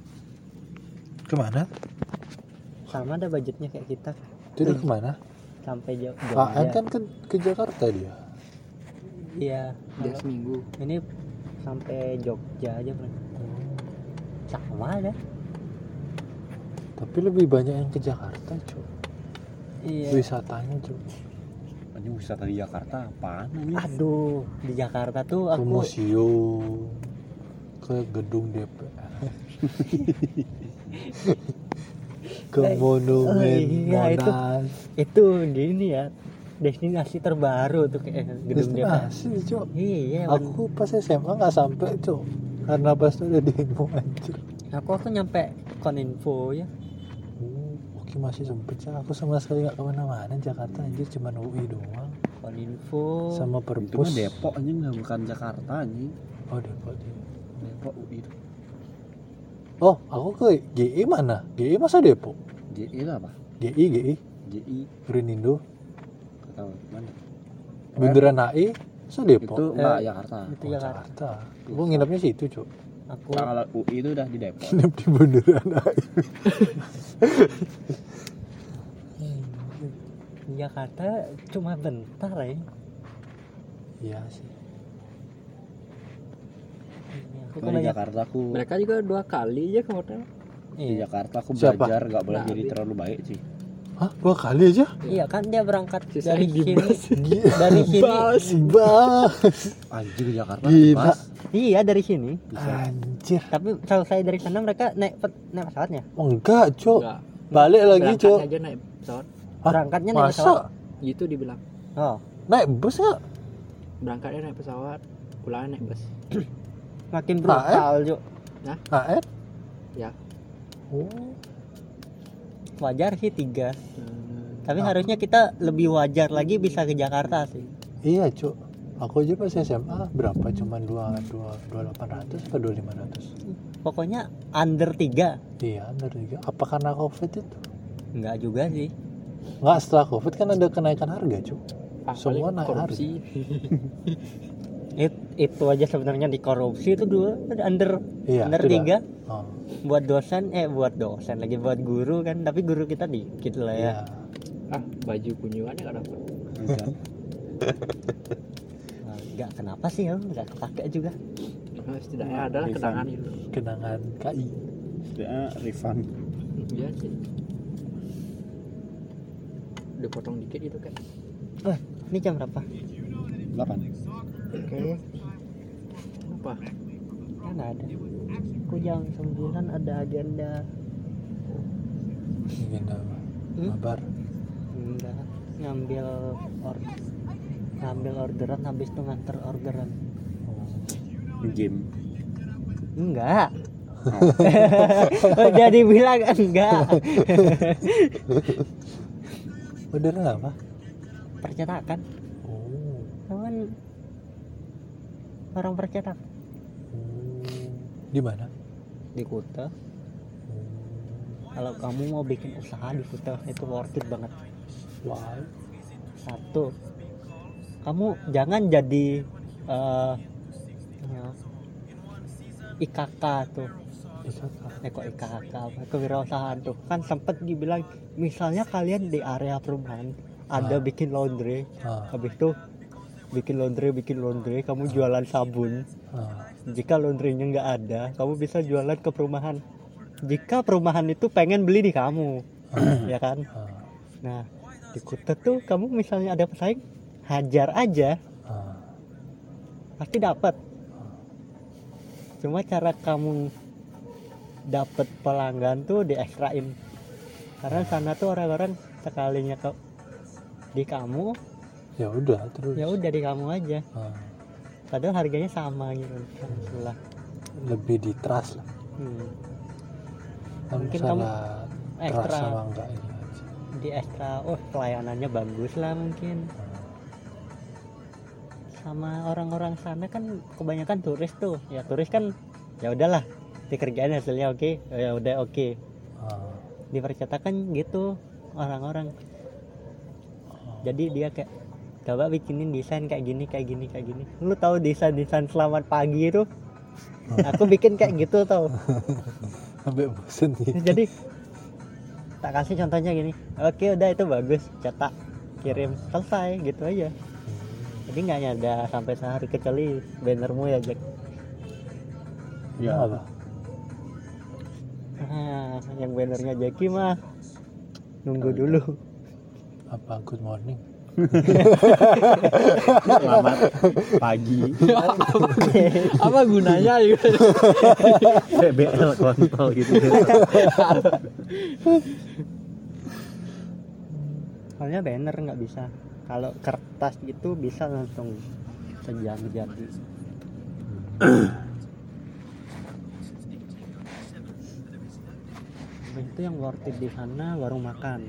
ke mana Sama ada budgetnya kayak kita. Itu dia ke mana Sampai jauh. Pak An kan ke, ke Jakarta dia Iya. Dia seminggu. Ini sampai Jogja aja bro. Sama ada. tapi lebih banyak yang ke Jakarta cu Iya. wisatanya cu Ini wisata di Jakarta apaan ini? Aduh, di Jakarta tuh ke aku museum ke gedung DPR ke monumen oh iya, itu. Monas itu gini ya destinasi terbaru tuh kayak gedung destinasi cu Iya, aku pas SMA nggak sampai cu karena pas itu udah demo anjir aku aku nyampe koninfo ya. Oh, oke masih sempet ya aku sama sekali nggak ke mana-mana Jakarta anjir cuma UI doang Koninfo. sama Itu mah perpus Depok anjing nggak bukan Jakarta anjing. oh Depok. Depok UI oh aku ke GI mana? GI masa Depok? GI itu apa? GI GI JI Grinindo nggak tahu mana? Bundaran HI so Depok? Itu Eh, enggak Jakarta. Itu Oh, Jakarta. Gue nginepnya situ cok aku kalau UI itu udah di Depok. Nginep di Bundaran HI Jakarta cuma bentar ya iya sih aku Kalau banyak- Jakarta aku mereka juga dua kali aja ke hotel di iya. Jakarta aku Siapa? belajar nggak boleh Nah, jadi terlalu baik sih Hah dua kali aja iya kan dia berangkat Sisa dari sini dari sini Bah. anjir di Jakarta Gila. iya dari sini bisa Anjir. tapi selesai dari sana mereka naik pe- naik pesawatnya Oh, enggak, Cok. Enggak. Balik lagi, Berangkat Cok. aja naik pesawat Hah? berangkatnya naik Masa? pesawat gitu dibilang oh Naik bus enggak? berangkatnya naik pesawat pulangnya naik bus makin Nah, brutal Jo AR? ya Oh. wajar sih tiga Hmm, tapi Ah. harusnya kita lebih wajar lagi bisa ke Jakarta sih Iya, Cok. Aku aja pas SMA berapa? Cuman 2 2 2800 atau 2500? pokoknya under tiga Iya, benar juga. Apa karena Covid itu? enggak juga sih Enggak, setelah Covid kan ada kenaikan harga, Cok. ah, Semua naik korupsi It- itu aja sebenarnya di korupsi itu dua under Iya, under itu tiga. Oh, buat dosen eh buat dosen lagi buat guru kan tapi guru kita dikit lah ya. Iya. ah baju kunjungannya nggak dapat. Nah, nggak kenapa sih ya nggak kepake juga. Nah, setidaknya adalah Refund. kenangan itu. Kenangan KI. Dia refund. Iya sih. Dipotong dikit gitu kan eh ini jam berapa? 8 oke apa kan ada. Aku jam 9 ada agenda. Agenda apa? Hmm? Mabar. enggak. Ngambil or ngambil orderan habis itu nganter orderan. Game. Enggak. Jadi bilang enggak. Orderan apa? percetakan Oh. kan orang percetak. Di mana? di Kuta kalau kamu mau bikin usaha di Kuta itu worth it banget Wah. satu kamu jangan jadi eh ya, IKK tuh eh kok IKK kewirausahaan tuh kan sempet dibilang misalnya kalian di area perumahan ada Ah. bikin laundry Ah, habis itu bikin laundry bikin laundry kamu jualan sabun. Ah. jika laundrynya nggak ada kamu bisa jualan ke perumahan. Jika perumahan itu pengen beli di kamu ya kan? Ah, nah di Kuta tuh kamu misalnya ada pesaing hajar aja. Ah. pasti dapat. Cuma cara kamu dapat pelanggan tuh diekstrain. Karena sana tuh orang-orang sekalinya ke di kamu Ya udah terus. ya udah di kamu aja Ah, padahal harganya sama gitu sebelah lebih di trust lah. hmm. Mungkin trust ekstra. sama enggak ini aja. di ekstra oh pelayanannya bagus lah mungkin Ah, sama orang-orang sana kan kebanyakan turis tuh ya turis kan ya udahlah dikerjain hasilnya oke ya udah oke ah. di percetakan gitu orang-orang jadi dia kayak coba bikinin desain kayak gini kayak gini kayak gini. Lu tahu desain desain selamat pagi itu? Aku bikin kayak gitu tau. Sampai bosen nih. jadi tak kasih contohnya gini. Oke udah itu bagus. Cetak kirim selesai gitu aja. Jadi nggak ada sampai sehari kecuali bannermu ya Jack. Ya apa? ah, yang bannernya Jackie mah nunggu dulu. Apa good morning? Selamat pagi. Apa gunanya? Gitu BBL kontol gitu. Soalnya banner nggak bisa. Kalau kertas gitu bisa langsung sejam jadi itu yang worth it di sana warung makan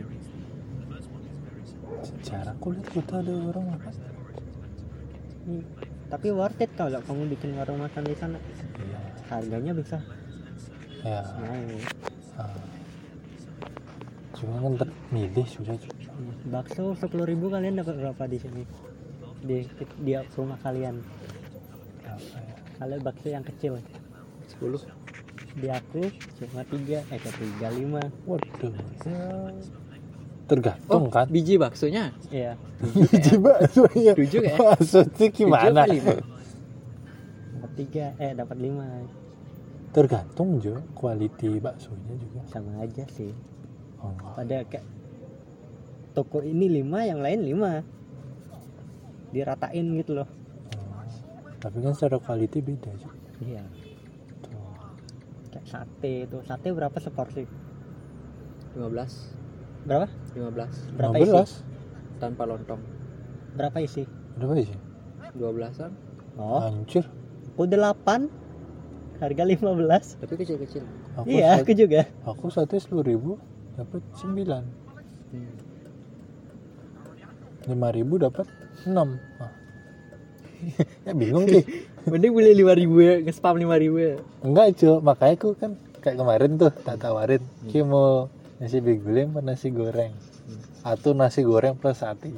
Jarang kulihat kota ada orang makan. Hmm, tapi worth it kalau kamu bikin warung makan di sana Iya. harganya bisa Ya. naik ah. cuma kan termilih sudah Cuk. bakso sepuluh ribu kalian dapat berapa di sini di di rumah kalian Berapa ya? kalau bakso yang kecil 10 di aku cuma tiga eh tiga lima waduh ya. Tergantung kan. biji baksonya? Iya. Biji baksonya Tujuh kayak? maksudnya gimana? Tujuh dapat tiga eh dapat lima. Tergantung jo. Quality baksonya juga. Sama aja sih. Oh, pada kayak toko ini lima yang lain lima. Diratain gitu loh. Oh. tapi kan secara quality beda Jo. iya. Tuh. kayak sate itu. Sate berapa seporsi? 15 berapa? 15 berapa isi? 15 tanpa lontong. Berapa isi? Berapa sih 12an oh. Hancur aku delapan. Harga 15 tapi kecil-kecil. Aku iya sat- aku juga. aku sate sepuluh ribu dapat sembilan. Hmm. lima ribu dapat enam. Ah. ya bingung sih. Mending beli 5000 ya nge-spam 5000 ya. Enggak cuy makanya aku kan kayak kemarin tuh tak tawarin. Ki mau nasi biguling apa nasi goreng? Atau nasi goreng plus sate.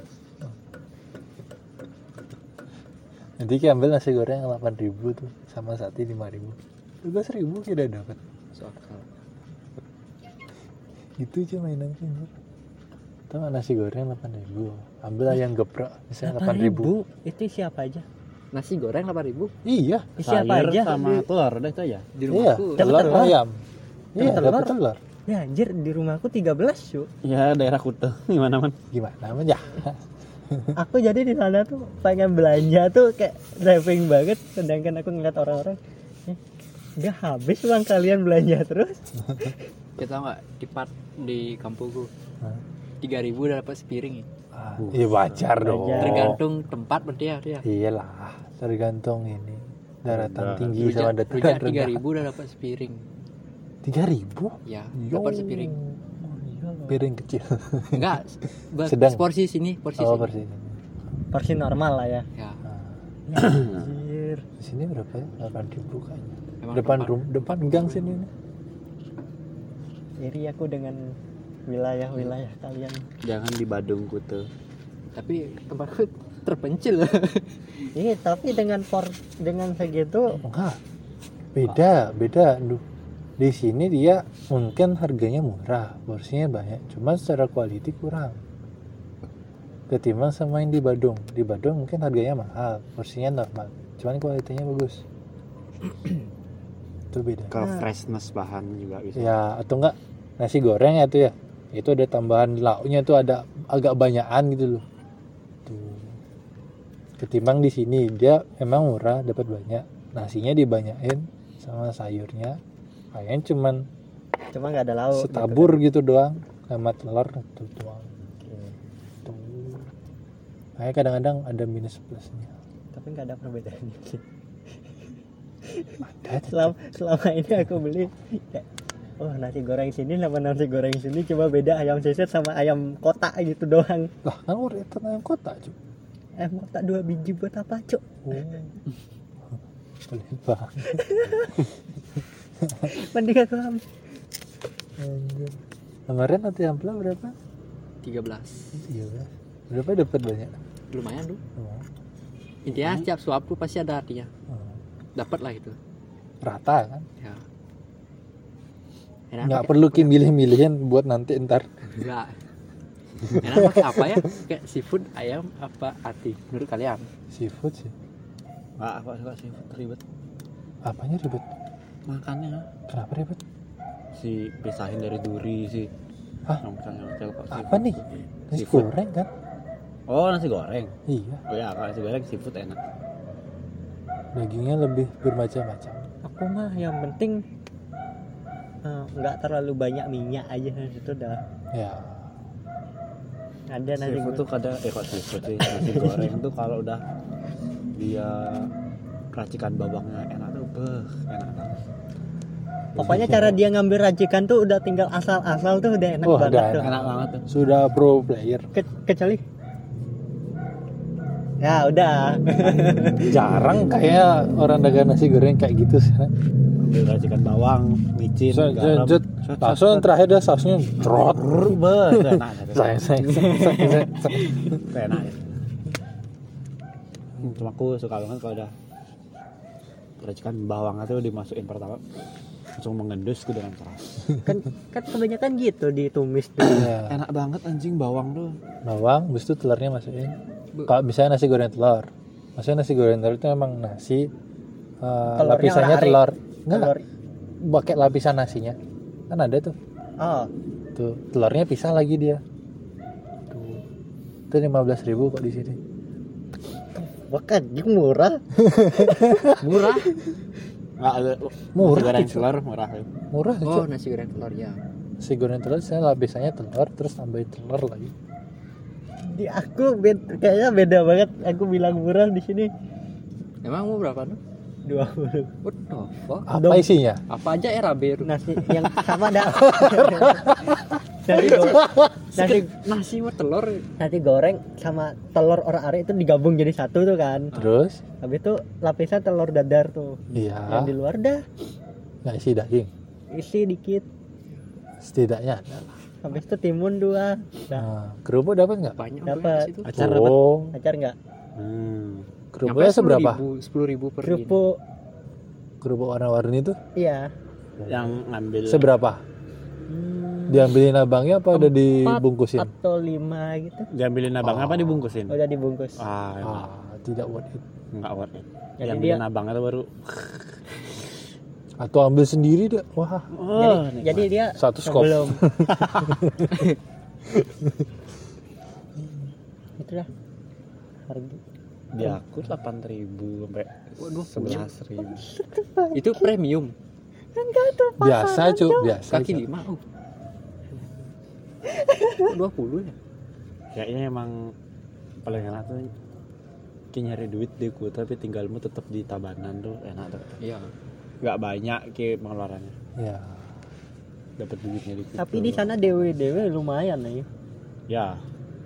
Nanti Ki ambil nasi goreng 8000 tuh sama sate 5000 12 ribu kita dapat itu aja mainan. Tahu nggak nasi goreng 8000 ambil ayam geprek misalnya 8000 ribu. itu siapa aja? Nasi goreng 8000 iya. Isi apa Sayur aja? sama telur udah itu aja. Di iya rumahku Dapat telur telur? ayam. Iya telur? telur ya anjir di rumahku 13 cu ya daerah Kute gimana man? Gimana namanya aku jadi di sana tuh pengen belanja tuh kayak driving banget sedangkan aku ngeliat orang-orang eh, udah habis uang kalian belanja terus. Kita nggak? Di part di kampungku. Hah? 3000 udah dapat sepiring Ah, iya wajar dong. Wajar. tergantung tempat berarti ya iyalah tergantung ini. Daratan Udah. tinggi sama daratan rujak rendah. 3000 udah dapat sepiring tiga ribu? Ya dapat sepiring. Piring kecil. Enggak Sedang. porsi sini porsi oh sini. persis porsi normal lah ya. Ya. Anjir. Di sini berapa ya? Delapan ribu kayaknya. Emang depan rum depan gang sini nih iri aku dengan wilayah-wilayah kalian. Jangan di Badung Kute. Tapi tempatku terpencil. Ini tapi dengan por dengan segitu enggak. Beda beda Duh. Di sini dia mungkin harganya murah porsinya banyak cuma secara quality kurang. Ketimbang sama yang di Badung. Di Badung mungkin harganya mahal porsinya normal cuman kualitinya bagus. Itu beda. Ke freshness bahan juga bisa. Ya atau enggak nasi goreng ya tuh ya. Itu ada tambahan lauknya tuh ada agak banyakan gitu loh. Tuh. Ketimbang di sini dia emang murah dapat banyak. Nasinya dibanyakin sama sayurnya kayaknya cuman cuma nggak ada lauk gitu. setabur gitu doang sama telur itu doang. Kayak kadang-kadang ada minus plusnya. Tapi nggak ada perbedaannya. Sih ada selama selama ini aku beli oh nasi goreng sini sama nasi goreng sini cuma beda ayam seset sama ayam kotak gitu doang. Lah kan udah ayam kota cuy ayam kotak dua biji buat apa cuk? Oh. Banget mending aku ambil Anjir. Kemarin nanti ampla berapa? 13 Iya Berapa dapat banyak? lumayan tuh Oh. intinya setiap suap tuh pasti ada artinya Oh. dapat lah gitu Rata kan? ya enak Nggak perlu Kim milih-milihin buat nanti ntar. enggak enak pakai apa ya kayak seafood ayam apa ati menurut kalian Seafood sih. Nggak, apa suka sih ribet Apanya ribet? Makannya Kenapa ribet? si pisahin dari duri sih Hah? yang misalnya hotel kok Apa nih? Nasi Seafood. goreng kan? oh nasi goreng Iya. oh ya kalau nasi goreng seafood enak Dagingnya lebih bermacam-macam. aku mah yang penting eh, nggak terlalu banyak minyak aja itu udah Ya. ada nasi seafood tuh kadang eh kok seafood sih nasi goreng tuh kalau udah dia racikan babaknya enak tuh beh enak banget. Pokoknya cara dia ngambil racikan tuh udah tinggal asal-asal tuh udah enak Wah, banget udah tuh. enak. Banget tuh Sudah pro player. Ke- kecuali? Ya udah. Jarang kayak orang dagang nasi goreng kayak gitu sih. ambil racikan bawang micin Set, garam. set, langsung terakhir dah sausnya trot Beuh, enak. Saya saya saya enak. Cuma aku suka banget kalau udah racikan bawang itu dimasukin pertama langsung mengendus ke dalam keras. Kan kan kebanyakan gitu ditumis dulu Ya, enak banget anjing bawang tuh. Bawang habis itu telurnya masukin. Kalau misalnya nasi goreng telur. Maksudnya nasi goreng telur itu emang nasi eh, Telurnya lapisannya telur. Enggak. Telur. pakai lapisan nasinya. Kan ada tuh. Oh. Tuh telurnya pisah lagi dia. Tuh. Itu lima belas ribu kok di sini bahkan anjing murah. Murah. nggak ada. Murah, nasi goreng telur murah. Murah Oh, nasi goreng telur ya. nasi goreng telur saya lapisannya telur terus tambahin telur lagi. Di aku bed- kayaknya beda banget. Aku bilang murah di sini. Emang mau berapa tuh? 20 What the fuck? apa isinya? Apa aja era baru? nasi yang sama dah. Nasi nasi Nasi sama telur. nasi goreng sama telur orang are itu digabung jadi satu tuh kan. Terus? Habis itu lapisan telur dadar tuh. Iya. Yang di luar dah. Nggak isi daging? Isi dikit. Setidaknya habis itu timun dua. Nah. Nah, kerupuk dapat nggak? Banyak Dapat. acar dapat. Oh acar nggak? Hmm. Kerupuknya seberapa? Sepuluh ribu per ini. kerupuk. Kerupuk warna-warni itu? Iya. Yang ngambil seberapa? Hmm, diambilin abangnya apa udah dibungkusin? atau lima gitu. Diambilin abang Oh. apa dibungkusin? Udah dibungkus. Ah ah tidak worth it. Nggak worth it. Jadi diambilin dia- abang itu baru. Atau ambil sendiri deh. Wah. Jadi, oh, jadi dia Satu skop. sebelum. Itulah. Harga di aku delapan ribu sampai Waduh, sebelas ribu. Itu premium. biasa cuy biasa Kaki lima. Oh. Dua puluh ya. kayaknya emang paling enak tuh kayak nyari duit deh ku tapi tinggalmu tetap di tabanan tuh enak tuh. Iya. nggak banyak kayak pengeluarannya. Ya dapat duitnya di tapi di sana dewe dewe lumayan nih ya.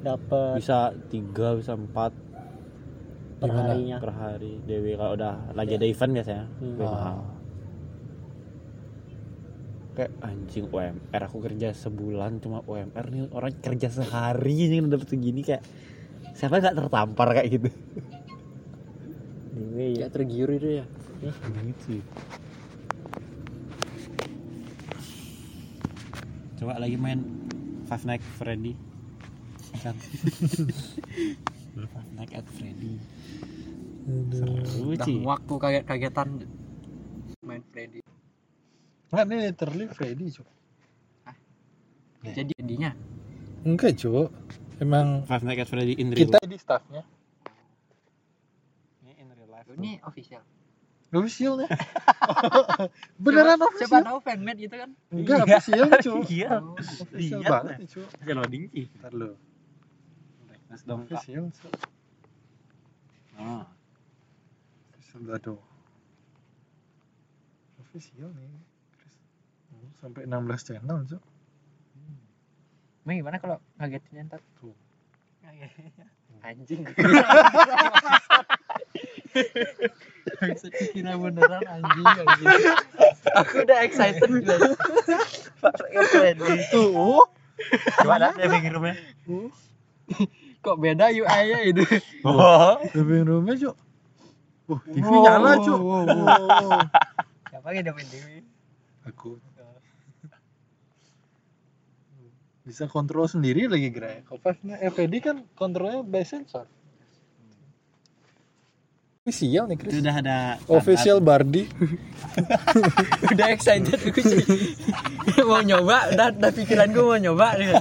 Dapat bisa tiga bisa empat per Gimana? harinya per hari. Dewi kalau udah lagi ada event biasanya Hmm. lebih mahal. Ah, kayak anjing UMR aku kerja sebulan cuma UMR nih. Orang kerja sehari aja udah dapet segini kayak siapa nggak tertampar kayak gitu? Dewe ya. Tergiur itu ya. gitu coba lagi main Five Nights Freddy. Kan Five Nights at Freddy. Seru Udah sih waktu kaget-kagetan main Freddy. nggak ini literally Freddy cuy Jadi jadinya? Enggak cuy emang Five Nights at Freddy in real kita di staffnya. In real life ini official. official ya? Beneran Siapa official? tahu fanmade gitu kan? enggak Iya. official cuy iya. Oh, official Iya. banget nih cuy loading. Sih ntar lu Terus dong kak official cuy Ah. official aduh official nih Chris. Oh, sampai 16 channel cuy Emang gimana kalau ngagetin ntar? Tuh. Anjing. Bisa dikira beneran anjing anjing. Aku udah excited guys. tuh gimana living roomnya Kok beda UI-nya itu? oh living roomnya cuy Uh, TV nyala cuy. Oh. siapa yang dapat dewe Aku. Bisa kontrol sendiri lagi gerak. Kopasnya FPD kan kontrolnya by sensor. Official nih Chris. itu udah ada Official Bardi. udah excited gue sih. mau nyoba, udah, udah pikiran gue mau nyoba nih.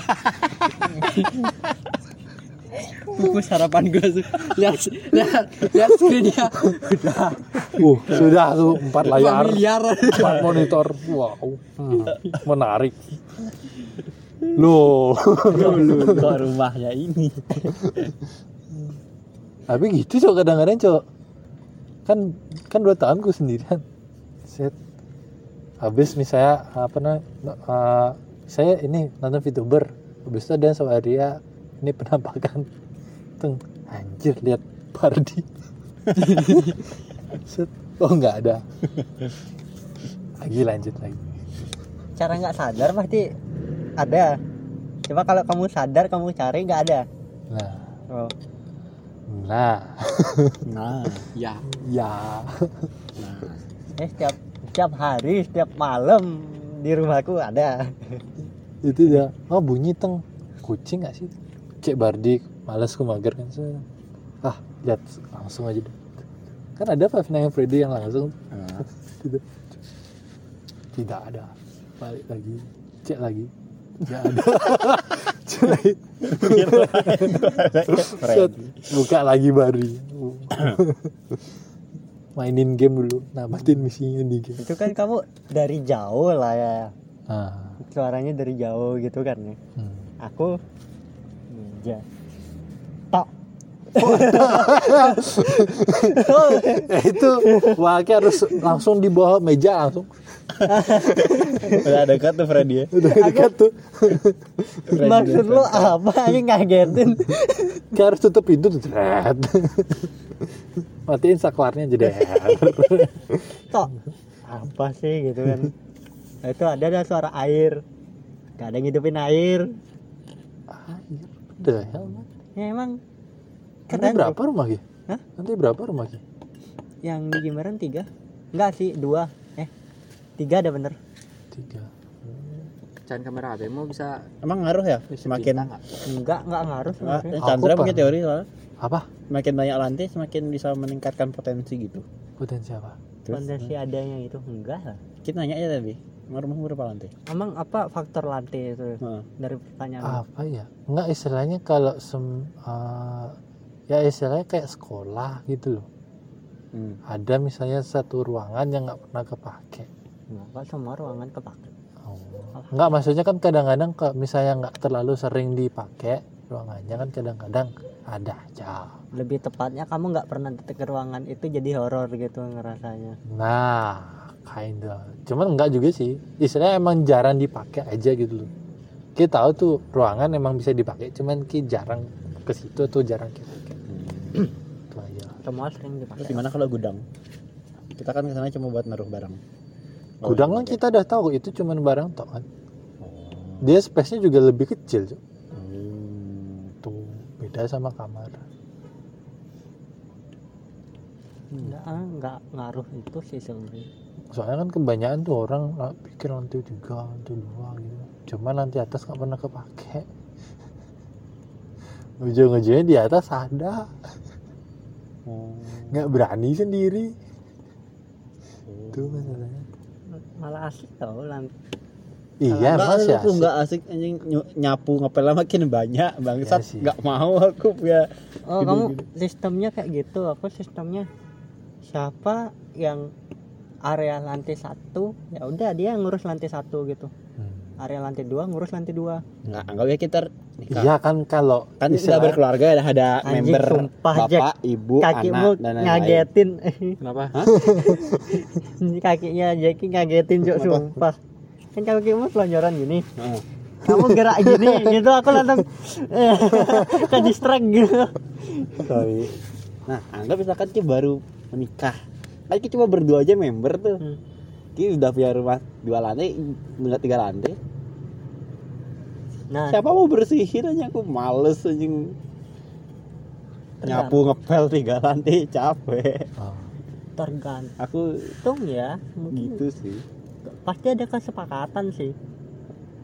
Pupus harapan gue tuh. Lihat lihat lihat screennya udah Uh, sudah tuh empat layar, empat monitor. Wow, hmm, menarik. Loh, dulu kok rumahnya ini tapi gitu cok kadang-kadang cok. Kan kan dua tahun gue sendirian. Set. Habis misalnya apa nah, eh, saya ini nonton VTuber. Habis itu ada sama dia ini penampakan. Teng, anjir lihat Bardi. Set. Oh nggak ada. lagi lanjut lagi. Cara nggak sadar pasti ada. Coba kalau kamu sadar kamu cari nggak ada. Nah oh. nah nah ya. Ya. Nah eh setiap setiap hari setiap malam di rumahku ada. Itu dia. Oh bunyi teng. Kucing gak sih cek bardi males ku mager kan so, ah lihat langsung aja deh. Kan ada Five Nights at Freddy yang langsung. Nah. tidak tidak ada. Balik lagi. Cek lagi. Tidak ada. Cek lagi. Buka lagi baru mainin game dulu. Namatin misinya di game. Itu kan kamu dari jauh lah ya. Ah. Suaranya dari jauh gitu kan ya. Hmm. aku ninja tok. Eh, itu wakil harus langsung di bawah meja langsung. Udah dekat tuh Freddy ya? Udah dekat tuh. Maksud lu apa? Ini ngagetin. Kayak harus tutup pintu tuh Jret. matiin saklarnya jadi. Tok. Apa sih gitu kan? Nah, itu ada ada suara air. Gak ada yang ngidupin air udah hell man. ya emang nanti berapa rumah Ki? Hah? nanti berapa rumah Ki? yang di Jimbaran tiga? Enggak sih dua. Eh tiga ada bener. Tiga. Jangan kamera HP mau bisa emang ngaruh ya? semakin enggak enggak ngaruh Ah, sebenarnya Chandra Aku punya teori soalnya. Apa? Semakin banyak lantai semakin bisa meningkatkan potensi gitu. Potensi apa? Fondasi adanya itu enggak lah. Kita nanya aja tadi rumah berapa lantai emang apa faktor lantai itu Heeh. dari pertanyaan apa ya enggak istilahnya kalau sem eh, ya istilahnya kayak sekolah gitu loh Hmm. ada misalnya satu ruangan yang nggak pernah kepake enggak semua ruangan kepake Oh. Enggak maksudnya kan kadang-kadang kalau misalnya nggak terlalu sering dipakai ruangannya kan kadang-kadang ada aja. lebih tepatnya kamu nggak pernah ke ruangan itu jadi horor gitu ngerasanya Nah, kinda. Cuman enggak juga sih. Istilahnya emang jarang dipakai aja gitu loh. Kita tahu tuh ruangan emang bisa dipakai, cuman ki jarang ke situ tuh jarang kita pakai. Itu aja. semua sering dipakai gimana kalau gudang kita kan ke sana cuma buat naruh barang Gudang kan kita udah tahu itu cuman barang tok kan. oh. Dia space-nya juga lebih kecil, Cuk. Hmm. Tuh, beda sama kamar. enggak ah, nggak ngaruh itu sih sebenarnya soalnya kan kebanyakan tuh orang ah, pikir lantai tiga lantai dua gitu. Cuma lantai atas nggak pernah kepake. Ujung-ujungnya di atas ada. Oh. nggak berani sendiri. Itu masalahnya. Malah asik tau lantai iya Enggak, masih aku asik. nggak asik anjing. Nyapu ngepel makin banyak. Bangsat Iya sih. nggak mau aku punya oh Gede, kamu gede. sistemnya kayak gitu aku sistemnya? Siapa yang area lantai satu ya udah dia yang ngurus lantai satu gitu. Hmm. area lantai dua ngurus lantai dua. Nggak anggap ya kita nikah. Iya kan kalau kan sudah istilah- berkeluarga ada ada Anjing, member sumpah, bapak Jack. ibu kakimu anak dan lain-lain. ngagetin. Kenapa? Kakinya Jackie ngagetin cok Kenapa? sumpah. Kan kakimu selonjoran gini. Heeh. kamu gerak gini gitu aku langsung ke distract gitu. Sorry. Nah anggap misalkan kita baru menikah kan kita cuma berdua aja member tuh. Hmm. kita udah punya rumah dua lantai enggak tiga lantai. Nah. Siapa mau bersihin aja? Aku males anjing nyapu ngepel tiga lantai capek. Oh. tergantung. Aku ya mungkin gitu sih. pasti ada kesepakatan sih.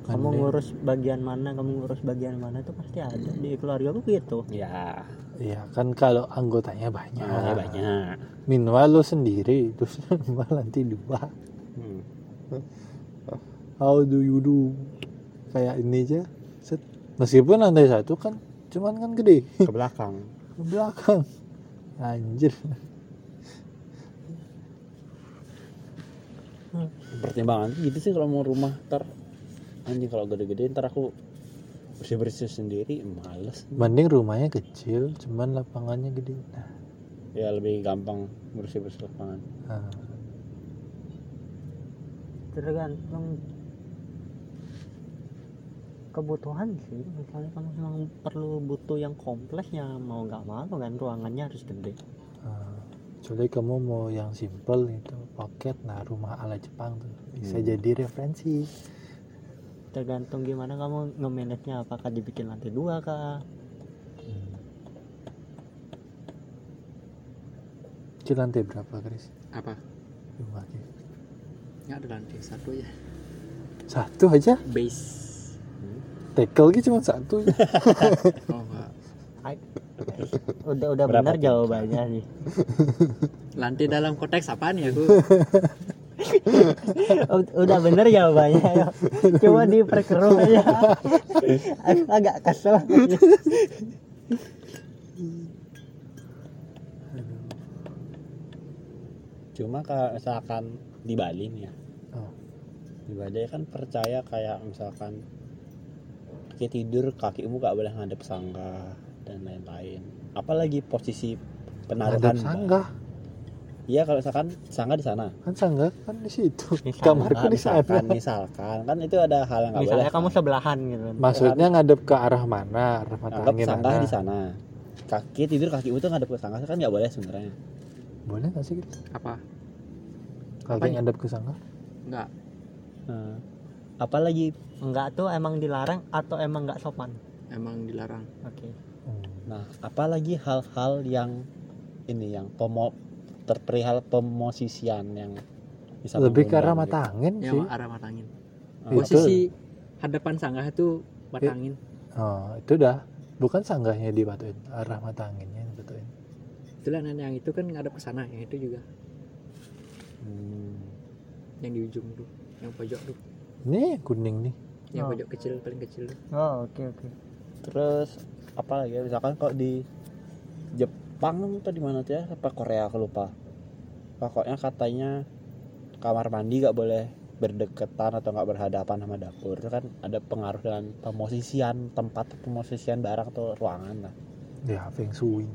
Kamu Mending- ngurus bagian mana kamu ngurus bagian mana itu pasti ada di keluarga aku gitu. Ya iya kan kalau anggotanya banyak. Namanya banyak minimal lo sendiri terus minimal nanti dua. Hmm. how do you do? Kayak ini aja. Set. Meskipun lantai satu kan cuman kan gede. Ke belakang. Ke belakang. Anjir. Pertimbangan gitu sih kalau mau rumah ntar. Anjing kalau gede-gede ntar aku bersih bersih sendiri males. Mending rumahnya kecil cuman lapangannya gede. Nah, ya lebih gampang bersih bersih lapangan nah. tergantung kebutuhan sih misalnya kamu memang perlu butuh yang kompleks ya mau nggak mau kan ruangannya harus gede nah. kecuali kamu mau yang simple itu pocket nah rumah ala Jepang tuh bisa Hmm. jadi referensi tergantung gimana kamu nge-manage-nya apakah dibikin lantai dua kah Itu lantai berapa Chris? Apa? Rumahnya nggak ada lantai satu ya satu aja? Base. Tackle gitu cuma satu aja. oh enggak udah udah Berapa benar jawabannya sih. Lantai dalam konteks apaan ya aku Ud- udah bener jawabannya ya. cuma diperkeruh aja. Agak kesel cuma kalau misalkan di Bali nih ya. Oh. di Bali kan percaya kayak misalkan kaki tidur kakimu gak boleh ngadep sangga dan lain-lain. Apalagi posisi penaruhan Ada sanggah iya kalau misalkan sangga di sana. Kan sanggah kan di situ. Kamarku Nah, di sana. misalkan misalkan. Kan itu ada hal yang gak boleh. misalnya kamu sebelahan gitu. Maksudnya ngadep ke arah mana? Arah mata angin sanggah mana? di sana. Kaki tidur kaki itu ngadep ke sangga. Kan nggak boleh sebenarnya boleh nggak sih Chris? apa? Kaki Apanya? ngadep ke sanggah enggak nah, apalagi enggak tuh emang dilarang atau emang nggak sopan? Emang dilarang. Oke. Nah, apalagi hal-hal yang ini yang pomo terperihal pemosisian yang bisa lebih ke arah mata angin ya sih. arah mata angin. Gitu. Itu. posisi hadapan sanggah itu mata angin. Oh itu dah. Bukan sanggahnya dibatuin arah mata anginnya itulah yang yang itu kan ngadep ke sana yang itu juga Hmm. yang di ujung tuh yang pojok tuh ini kuning nih yang Oh. pojok kecil paling kecil tuh oh oke oke Terus apa lagi ya? Misalkan kok di Jepang atau di mana tuh ya? Apa Korea aku lupa. Pokoknya katanya kamar mandi gak boleh berdekatan atau nggak berhadapan sama dapur itu kan ada pengaruh dengan pemosisian tempat pemosisian barang atau ruangan lah ya feng shui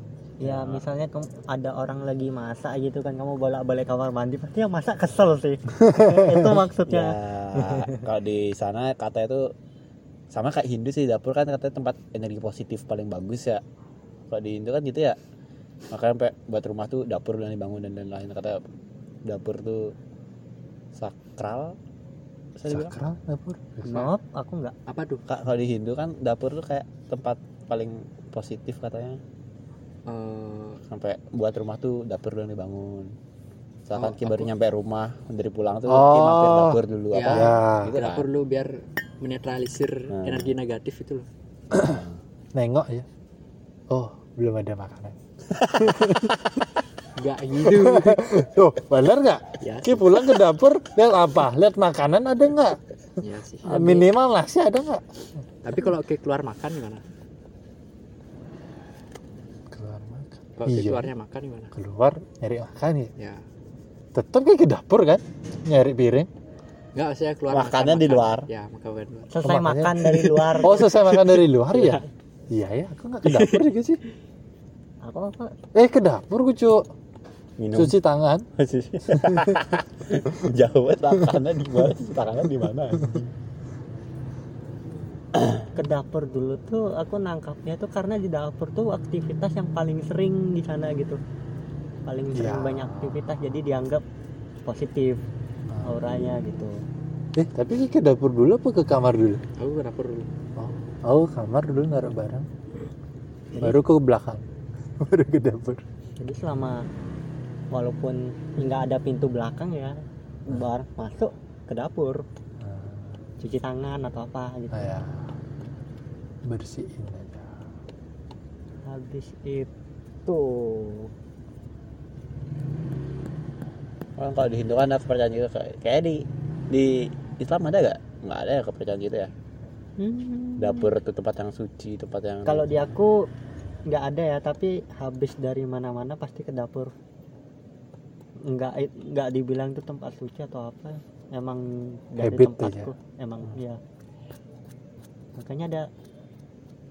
ya misalnya kamu ada orang lagi masak gitu kan kamu bolak balik kamar mandi pasti yang masak kesel sih. Itu maksudnya. Ya kalau di sana kata itu sama kayak Hindu sih dapur kan katanya tempat energi positif paling bagus ya. Kalau di Hindu kan gitu ya. Makanya sampai buat rumah tuh dapur dan dibangun dan lain-lain kata dapur tuh sakral sakral dapur? Nope, aku nggak. Apa tuh? Kak, kalau di Hindu kan dapur tuh kayak tempat paling positif katanya Eh, sampai buat rumah tuh dapur dan dibangun misalkan Oh, Ki baru aku- nyampe rumah dari pulang tuh Oh. Ki mampir dapur dulu Ya. apa? Ya. Gitu kan dapur lu biar menetralisir Nah. energi negatif itu loh. Nengok ya. Oh belum ada makanan. Enggak gitu. Tuh benar nggak? Ya Ki pulang ke dapur lihat apa? Lihat makanan ada nggak? Ya sih. Minimal nasi ada nggak? Tapi kalau ke keluar makan gimana keluar makan kalau ke Iya. keluarnya makan gimana? Keluar nyari makan ya. Ya. Tetap kayak ke dapur kan nyari piring. Enggak saya keluar Makannya makan, di makan. luar. ya makan di luar. Selesai makan dari luar. Oh selesai makan dari luar ya? Iya. Ya aku nggak ke dapur juga sih. Apa apa? Eh ke dapur gue cu minum. Cuci tangan. Jauh banget. Makannya di mana? Tangannya di mana ke dapur dulu tuh aku nangkapnya tuh karena di dapur tuh aktivitas yang paling sering di sana gitu. Paling sering Ya. banyak aktivitas jadi dianggap positif auranya gitu. Eh tapi ke dapur dulu apa ke kamar dulu? Aku ke dapur dulu. Oh kamar dulu naruh barang. Jadi- baru ke belakang baru ke dapur. Jadi selama walaupun nggak ada pintu belakang ya bar masuk ke dapur cuci tangan atau apa gitu. Ya bersihin aja. Habis itu Orang kalau di Hindu kan ada kepercayaan gitu kayak kayak di di Islam ada gak? Nggak ada ya kepercayaan gitu ya. hmm, Dapur itu tempat yang suci, tempat yang kalau di aku nggak ada ya tapi habis dari mana-mana pasti ke dapur. Nggak nggak dibilang itu tempat suci atau apa emang dari Habit tempatku emang ya makanya ada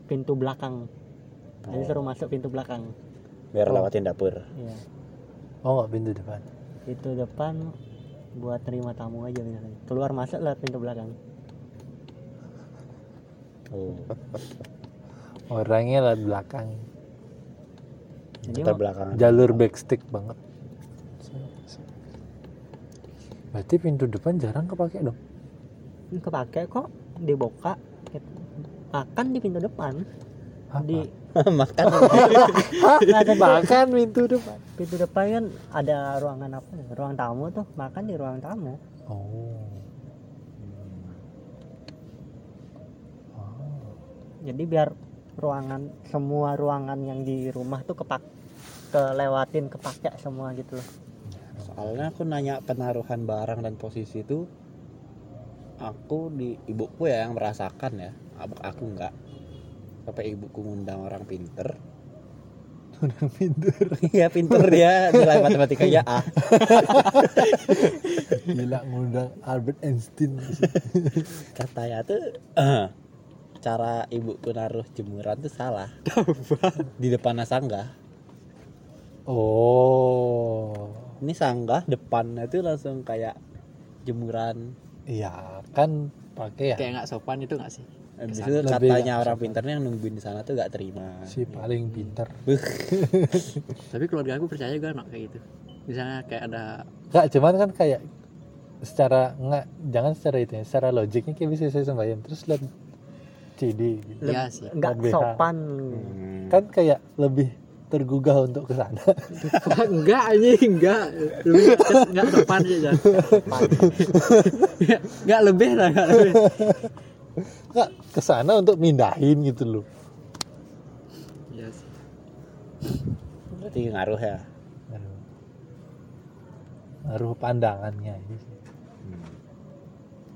pintu belakang. Jadi Oh. suruh masuk pintu belakang. Biar Oh. lewatin dapur. ya oh nggak pintu depan. Itu depan buat terima tamu aja biasanya. Keluar masuk lewat pintu belakang. Oh, orangnya lewat belakang. Jadi belakangan. jalur backstick banget Berarti pintu depan jarang kepake dong. kepake kok dibuka makan di pintu depan Apa? di makan nggak ada Makan pintu depan. pintu depan kan ada ruangan apa ya ruang tamu tuh makan di ruang tamu Oh. Oh. jadi biar ruangan semua ruangan yang di rumah tuh kepak kelewatin kepake semua gitu loh soalnya aku nanya penaruhan barang dan posisi itu aku di ibuku ya yang merasakan ya. Abang aku enggak sampai ibuku ngundang orang pinter. Udah pintur. iya pinter dia. Nilai matematika ya A. Gila ngundang Albert Einstein. katanya tuh eh, cara ibuku naruh jemuran tuh salah. Di depan sanggah Oh. ini sanggah depannya tuh langsung kayak jemuran Iya, kan pakai ya kayak nggak sopan itu nggak sih Habis itu Lebih katanya nggak orang pinternya yang nungguin di sana tuh gak terima si paling pintar. tapi keluarga aku percaya juga no, kayak gitu misalnya kayak ada Enggak, cuman kan kayak secara enggak jangan secara itu ya, secara logiknya kayak bisa saya sembahyang terus lihat CD gitu. Iya sih. nggak sopan Hmm. Kan kayak lebih tergugah untuk ke sana. enggak aja enggak lebih nggak- nggak sopan sih Jan. nggak lebih lah nggak lebih Enggak ke sana untuk mindahin gitu loh. Iya sih. berarti ngaruh ya Aduh. Ngaruh pandangannya aja sih.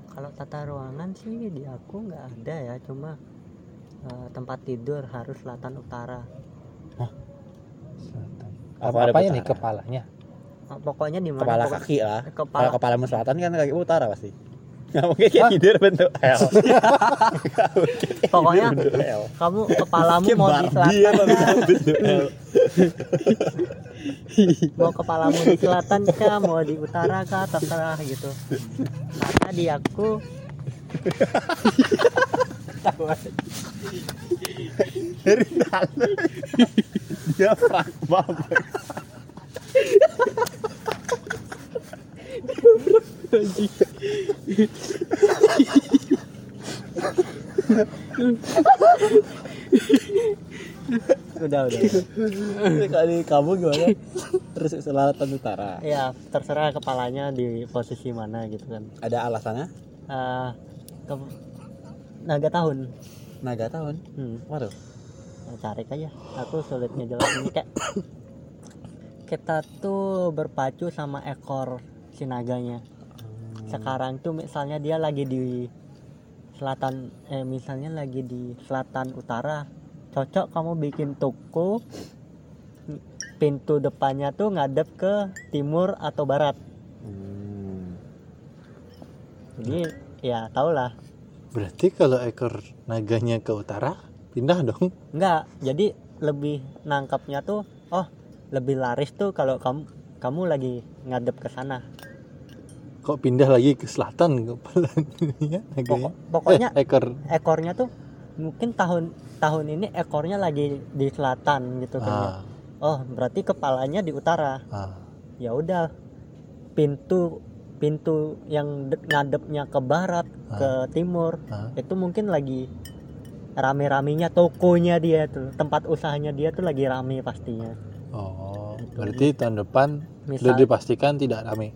kalau tata ruangan sih di aku nggak ada ya cuma eh, tempat tidur harus selatan utara Selatan. Apa Apa apanya nih kepalanya? Ah, pokoknya di mana? Kepala pokok- kaki lah. Kepala kepala selatan kan kaki utara pasti. Nggak mungkin kayak tidur bentuk L. Pokoknya bentuk L. kamu kepalamu mau di selatan. L. Mau kepalamu di selatan kah? Mau di utara kah? Terserah gitu. Karena di aku dari dalam dia fragma udah. Udah kali kamu gimana? Terus selatan utara. Ya terserah kepalanya di posisi mana gitu kan. Ada alasannya? Eh, ke- naga tahun. Naga tahun? Hmm, waduh. Cari aja. Aku sulit ngejelasin kayak kita tuh berpacu sama ekor si naganya. Sekarang tuh misalnya dia lagi di selatan eh misalnya lagi di selatan utara. Cocok kamu bikin toko pintu depannya tuh ngadep ke timur atau barat. Hmm. jadi ya tau lah Berarti kalau ekor naganya ke utara, pindah dong. enggak jadi lebih nangkapnya tuh oh lebih laris tuh kalau kamu kamu lagi ngadep ke sana Kok pindah lagi ke selatan kepalanya? Pokok- pokoknya eh, ekor ekornya tuh mungkin tahun tahun ini ekornya lagi di selatan gitu kan ya. ah, oh berarti kepalanya di utara ah. ya udah pintu pintu yang de- ngadepnya ke barat ke timur Ah. itu mungkin lagi rame-ramenya tokonya dia tuh tempat usahanya dia tuh lagi rame pastinya Oh, berarti tahun depan misal sudah dipastikan tidak rame.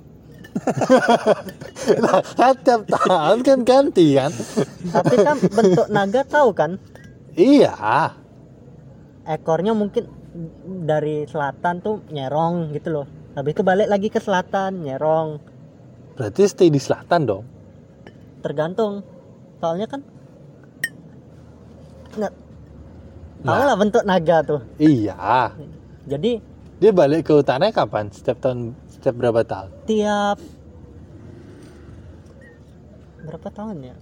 nah, tiap tahun kan ganti kan? tapi kan bentuk naga tahu kan Iya. ekornya mungkin dari selatan tuh nyerong gitu loh habis itu balik lagi ke selatan nyerong Berarti stay di selatan dong. tergantung soalnya kan nggak tahu Nah. lah bentuk naga tuh Iya. jadi Dia balik ke utara kapan? Setiap tahun setiap berapa tahun? tiap berapa tahun ya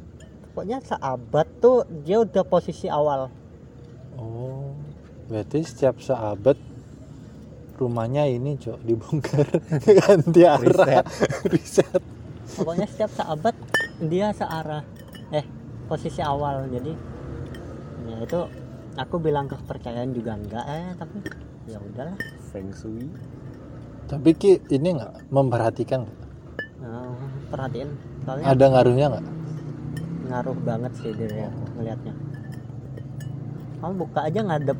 pokoknya seabad tuh dia udah posisi awal Oh. Berarti setiap sahabat rumahnya ini cok dibongkar. Ganti arah. Riset. pokoknya setiap seabad dia searah. Eh posisi awal. Jadi ya itu aku bilang kepercayaan juga enggak. Eh tapi ya udahlah. Feng shui. Tapi Ki ini nggak memperhatikan nggak? Nah, perhatiin. Soalnya Ada ngaruhnya nggak? ngaruh banget sih dari aku ngelihatnya kamu buka aja ngadep.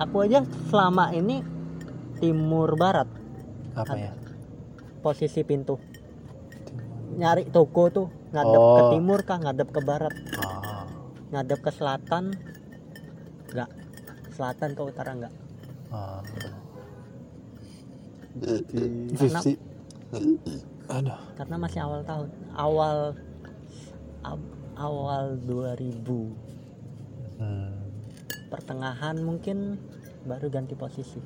Aku aja selama ini timur barat. Apa ya? posisi pintu. Nyari toko tuh ngadep ke Oh. timur kah ngadep ke barat? Ah, ngadep ke selatan? Enggak selatan ke utara enggak ah. Di- 50 Aduh. karena masih awal tahun. Awal awal 2000 hmm. pertengahan mungkin baru ganti posisi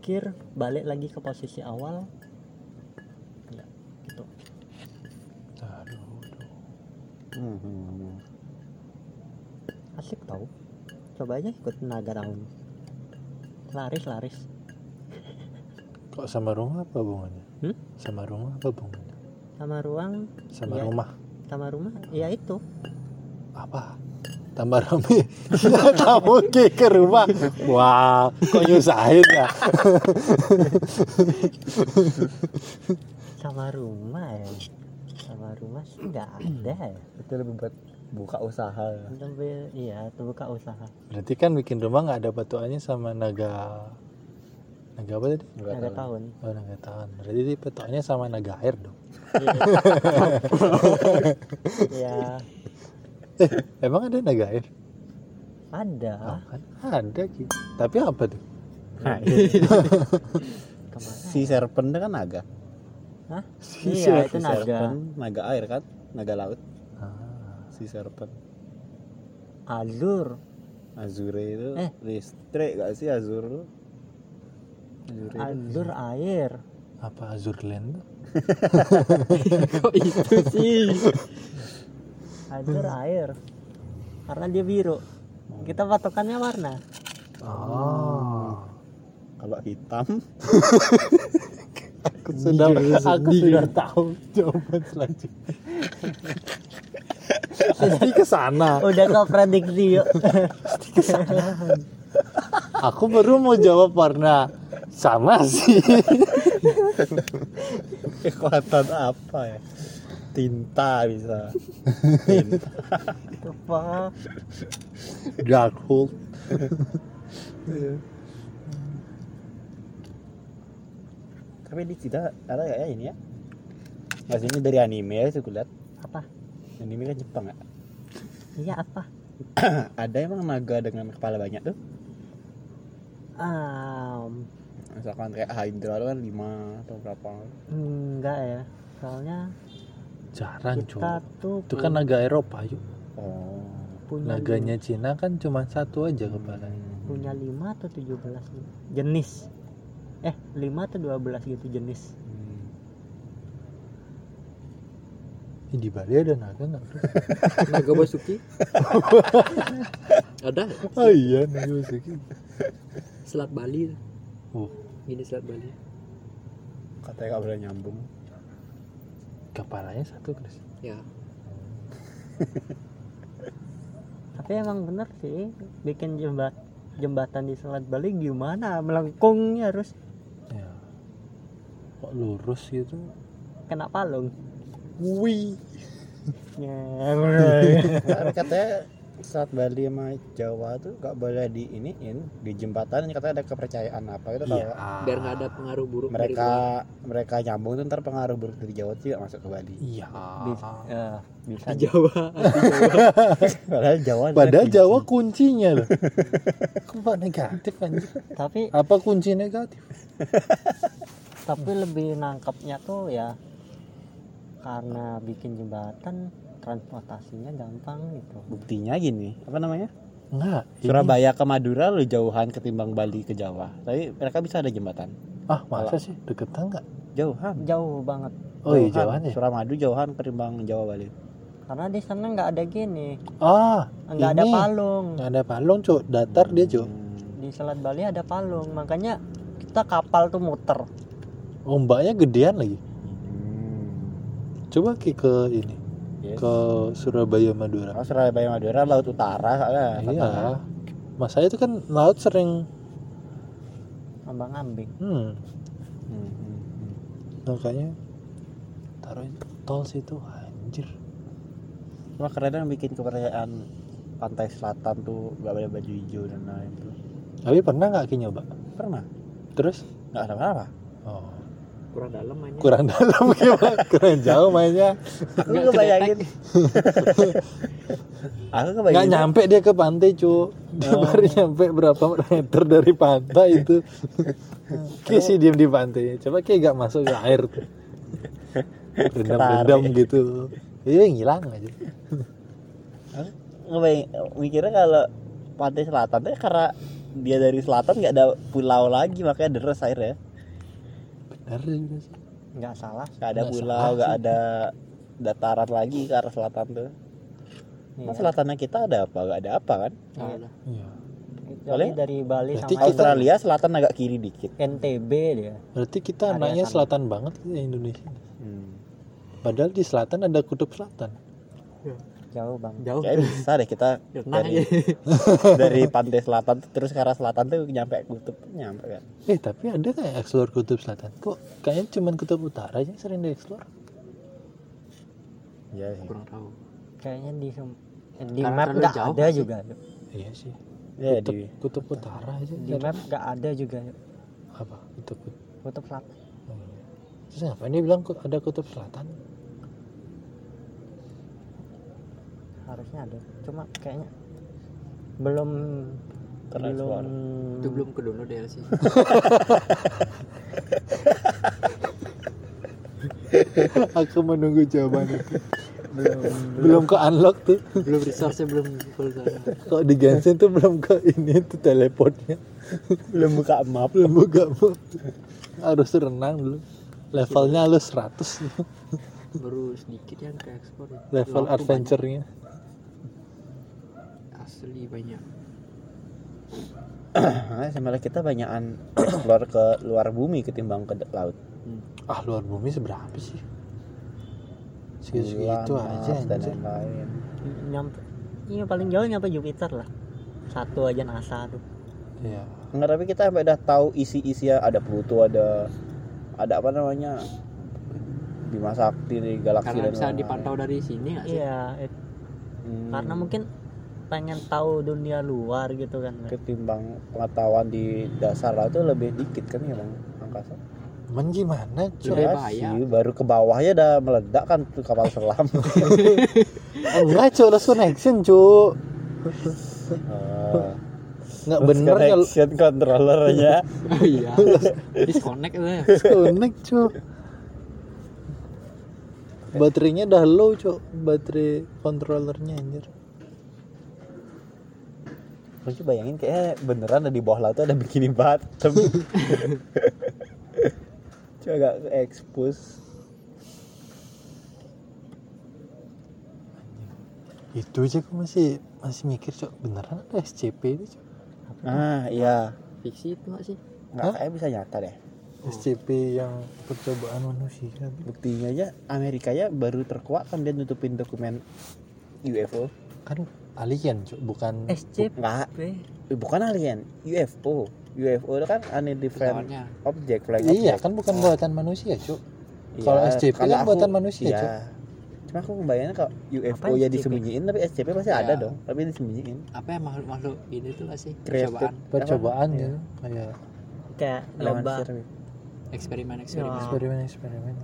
akhir balik lagi ke posisi awal ya gitu asik tau coba aja ikut naga tahun laris laris Kok sama rumah apa hubungannya? Hmm? Sama rumah apa hubungannya? sama ruang Sama Iya. rumah sama rumah ya itu apa? Tambah rame. Kamu Ki ke rumah. Wah Kok nyusahin ya? Sama rumah ya? Sama rumah sih nggak ada ya. Itu lebih buat buka usaha. lebih iya itu buka usaha. Berarti kan bikin rumah nggak ada patokannya sama naga Naga apa tadi? Nggak naga tahu. tahun. Oh naga tahun. Berarti di patokannya sama naga air dong ya Emang ada naga air? ada Oh, kan ada Ki. Tapi apa tuh? ke mana Si serpent itu kan naga. Hah? Si iya itu Si naga serpent, naga air kan, naga laut. Ah, Si serpent. alur Azure itu Eh. listrik gak sih Azure tuh? Azure. alur air apa Azurland tuh? kok itu sih alur air karena dia biru kita patokannya warna Oh. Kalau hitam, Aku sudah aku sudah tahu jawaban selanjutnya. Pasti ke sana. udah kau prediksi yuk Aku baru mau jawab warna sama sih. kekuatan apa ya? Tinta bisa. Tinta. apa Dark hole. Tapi di kita ada gak ya ini ya? Mas ini dari anime ya, saya lihat. apa Anime kan Jepang ya. iya apa ada emang naga dengan kepala banyak tuh? um, Misalkan kayak Hydra kan 5 atau berapa? enggak ya soalnya Jarang kita tuh Itu kan naga Eropa yuk. Oh. punya Naganya Cina kan cuma satu aja kepalanya. punya 5 atau 17 gitu. jenis eh 5 atau 12 gitu jenis Hmm. Ih, di Bali ada naga nggak? Naga basuki ada Oh iya naga Basuki. selat Bali Oh, ini selat Bali Katanya gak boleh nyambung. Kepalanya satu Chris. ya tapi emang bener sih bikin jembat jembatan di Selat Bali gimana melengkungnya harus Ya. Kok lurus gitu? kena palung Wih. ya katanya saat Bali sama Jawa tuh gak boleh di iniin di jembatan katanya ada kepercayaan apa itu Iya. kalau biar nggak ada pengaruh buruk mereka mereka nyambung tuh ntar pengaruh buruk dari Jawa tuh gak masuk ke Bali. Iya. bisa, ya, bisa di Jawa di Jawa Padahal Jawa Padahal kunci. Jawa kuncinya loh. Kok negatif anjir? tapi Apa kunci negatif? tapi lebih nangkapnya tuh ya karena bikin jembatan transportasinya gampang gitu Buktinya gini, apa namanya? Enggak. ini- Surabaya ke Madura lu jauhan ketimbang Bali ke Jawa. Tapi mereka bisa ada jembatan. Ah, masa sih deketan enggak? Jauhan. jauh banget Oh iya jauhan ya. Suramadu jauhan ketimbang Jawa Bali. karena di sana nggak ada gini Ah, nggak ada palung Nggak ada palung, Cuk. Datar dia, Cuk. Hmm. di Selat Bali ada palung makanya kita kapal tuh muter Ombaknya gedean lagi. Hmm. Coba ki ke ini, Yes. ke Surabaya Madura. Oh, Surabaya Madura laut utara soalnya. Iya. Mas saya itu kan laut sering ambang ambing hmm. Hmm, hmm, hmm. makanya taruh tol situ anjir Cuma keren yang bikin kepercayaan pantai selatan tuh gak ada baju hijau dan lain tuh. tapi pernah nggak Ki nyoba Pernah? terus Gak ada apa-apa. Oh kurang dalam mainnya. Kurang dalam gimana kurang jauh mainnya. Aku Nggak kebayangin. Aku nggak kebayangin. nyampe dia ke pantai cu. Dia baru nyampe berapa meter dari pantai itu. Ki sih diem di pantai. Coba Ki gak masuk ke air tuh. Rendam-rendam gitu. Iya ngilang aja. Aku ngebayang, mikirnya kalau pantai selatan tuh karena dia dari selatan nggak ada pulau lagi makanya deres airnya. Bener juga sih nggak salah Gak ada Nggak pulau, salah gak ada dataran lagi ke arah selatan tuh. Mas Iya. selatannya kita ada apa? Gak ada apa kan? Nggak ada. iya Kecuali Boleh? dari Bali Berarti sama kita- Australia selatan agak kiri dikit. NTB dia berarti kita anaknya selatan banget ya Indonesia Hmm. padahal di selatan ada kutub selatan jauh bang. Jauh. Kayak bisa deh kita dari, dari pantai selatan terus ke arah selatan tuh nyampe kutub nyampe kan. eh tapi ada kayak explore kutub selatan? Kok kayaknya cuma kutub utara aja yang sering dieksplor Iya sih. kurang tahu. Kayaknya di eh, di Karena map nggak jauh ada sih. juga. Iya sih. Ya kutub, di kutub utara aja. Di map nggak ada juga. Apa? Kutub kutub selatan. Oh, iya. terus ngapain? Dia bilang ada kutub selatan harusnya ada. Cuma kayaknya belum belum itu belum ke download DLC aku menunggu jawaban itu belum ke unlock tuh. Belum resource belum full kok di Genshin tuh belum ke ini tuh teleportnya belum buka map. belum buka map. Harus renang dulu. Levelnya lu 100 baru sedikit yang ke ekspor ya. level adventure-nya asli banyak. Nah, sama kita banyakan explore ke luar bumi ketimbang ke laut. ah luar bumi seberapa sih? Segitu Bulan, segitu aja dan anjir. lain-lain. nyampe iya paling jauh nyampe Jupiter lah. Satu aja NASA tuh. Iya. Enggak, tapi kita sampai udah tahu isi-isi ada Pluto, ada ada apa namanya? Bima Sakti di galaksi karena dan bisa dipantau dari sini nggak sih? Iya it- Hmm, karena mungkin pengen tahu dunia luar gitu kan. Ketimbang pengetahuan di dasar laut itu lebih dikit kan ya bang? Angkasa. Cuman gimana cuy Ya sih, baru ke bawahnya udah meledak kan tuh kapal selam. enggak cuy lost connection cuy Ah, nggak bener kalau connection controllernya. oh iya. Disconnect itu ya. Connect cuy baterainya udah low cuy baterai controllernya anjir Lu coba bayangin kayak beneran ada di bawah laut ada bikini bottom. Coba agak expose. itu aja aku masih masih mikir cuy beneran ada SCP itu cuy Ah iya. fiksi itu nggak sih Nggak kayak bisa nyata deh. SCP yang percobaan manusia Buktinya aja Amerika ya baru terkuat kan dia nutupin dokumen UFO. kan alien bukan SCP Enggak, bukan alien, UFO. UFO itu kan unidentified object, flying iya object. kan bukan buatan manusia cuy Iya, kalau SCP kan buatan manusia, iya. Cuk. Cuma aku ngebayangin kalau UFO ya disembunyiin tapi SCP pasti Iya. ada dong, tapi disembunyiin. apa ya makhluk makhluk ini tuh sih percobaan percobaan Iya. ya kayak kayak lomba tapi. eksperimen eksperimen eksperimen eksperimen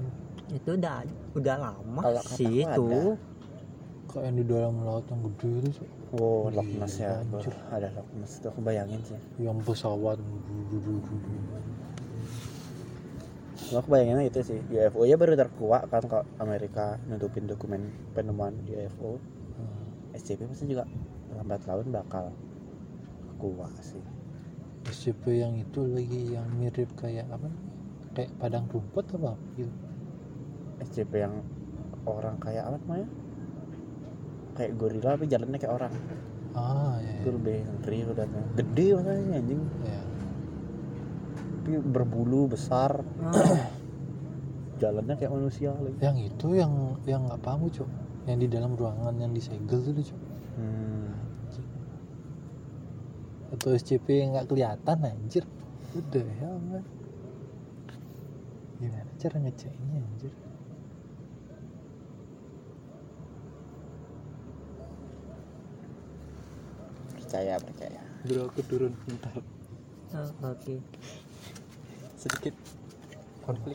itu udah udah lama Kalau sih itu kok yang di dalam laut yang gede itu Cuk. Wow, Gila, Loch Ness ya, hancur. ada Loch Ness tuh aku bayangin sih. yang pesawat Cuma aku bayanginnya itu sih, UFO ya baru terkuat kan kalau Amerika nutupin dokumen penemuan UFO. Hmm. SCP pasti juga lambat laun bakal kuat sih. SCP yang itu lagi yang mirip kayak apa kayak padang rumput apa gitu SCP yang orang kayak apa namanya? Kayak gorila tapi jalannya kayak orang. ah ya, Itu ya. lebih ngeri udah. Gede makanya anjing. ya. Tapi berbulu besar, Ah, jalannya kayak manusia lagi. yang itu yang yang nggak paham cok yang di dalam ruangan yang disegel tuh cok Hmm. atau SCP yang nggak kelihatan anjir the hell man? Gimana cara ngeceknya anjir? Percaya percaya Bro aku turun bentar Oh, oke sedikit konflik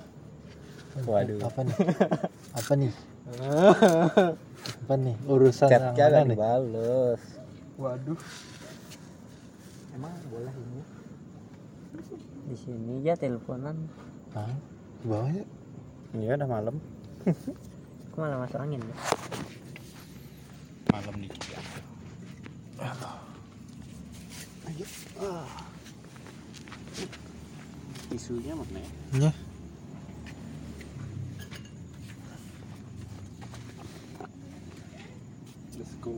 Waduh. Apa nih? Apa nih? Apa nih? Urusan yang chatnya gak nih? dibales waduh emang boleh ini di sini ya teleponan Hah? Di bawah ya? iya udah malam aku malah masuk angin ya malam nih isunya mana ya Nya. let's go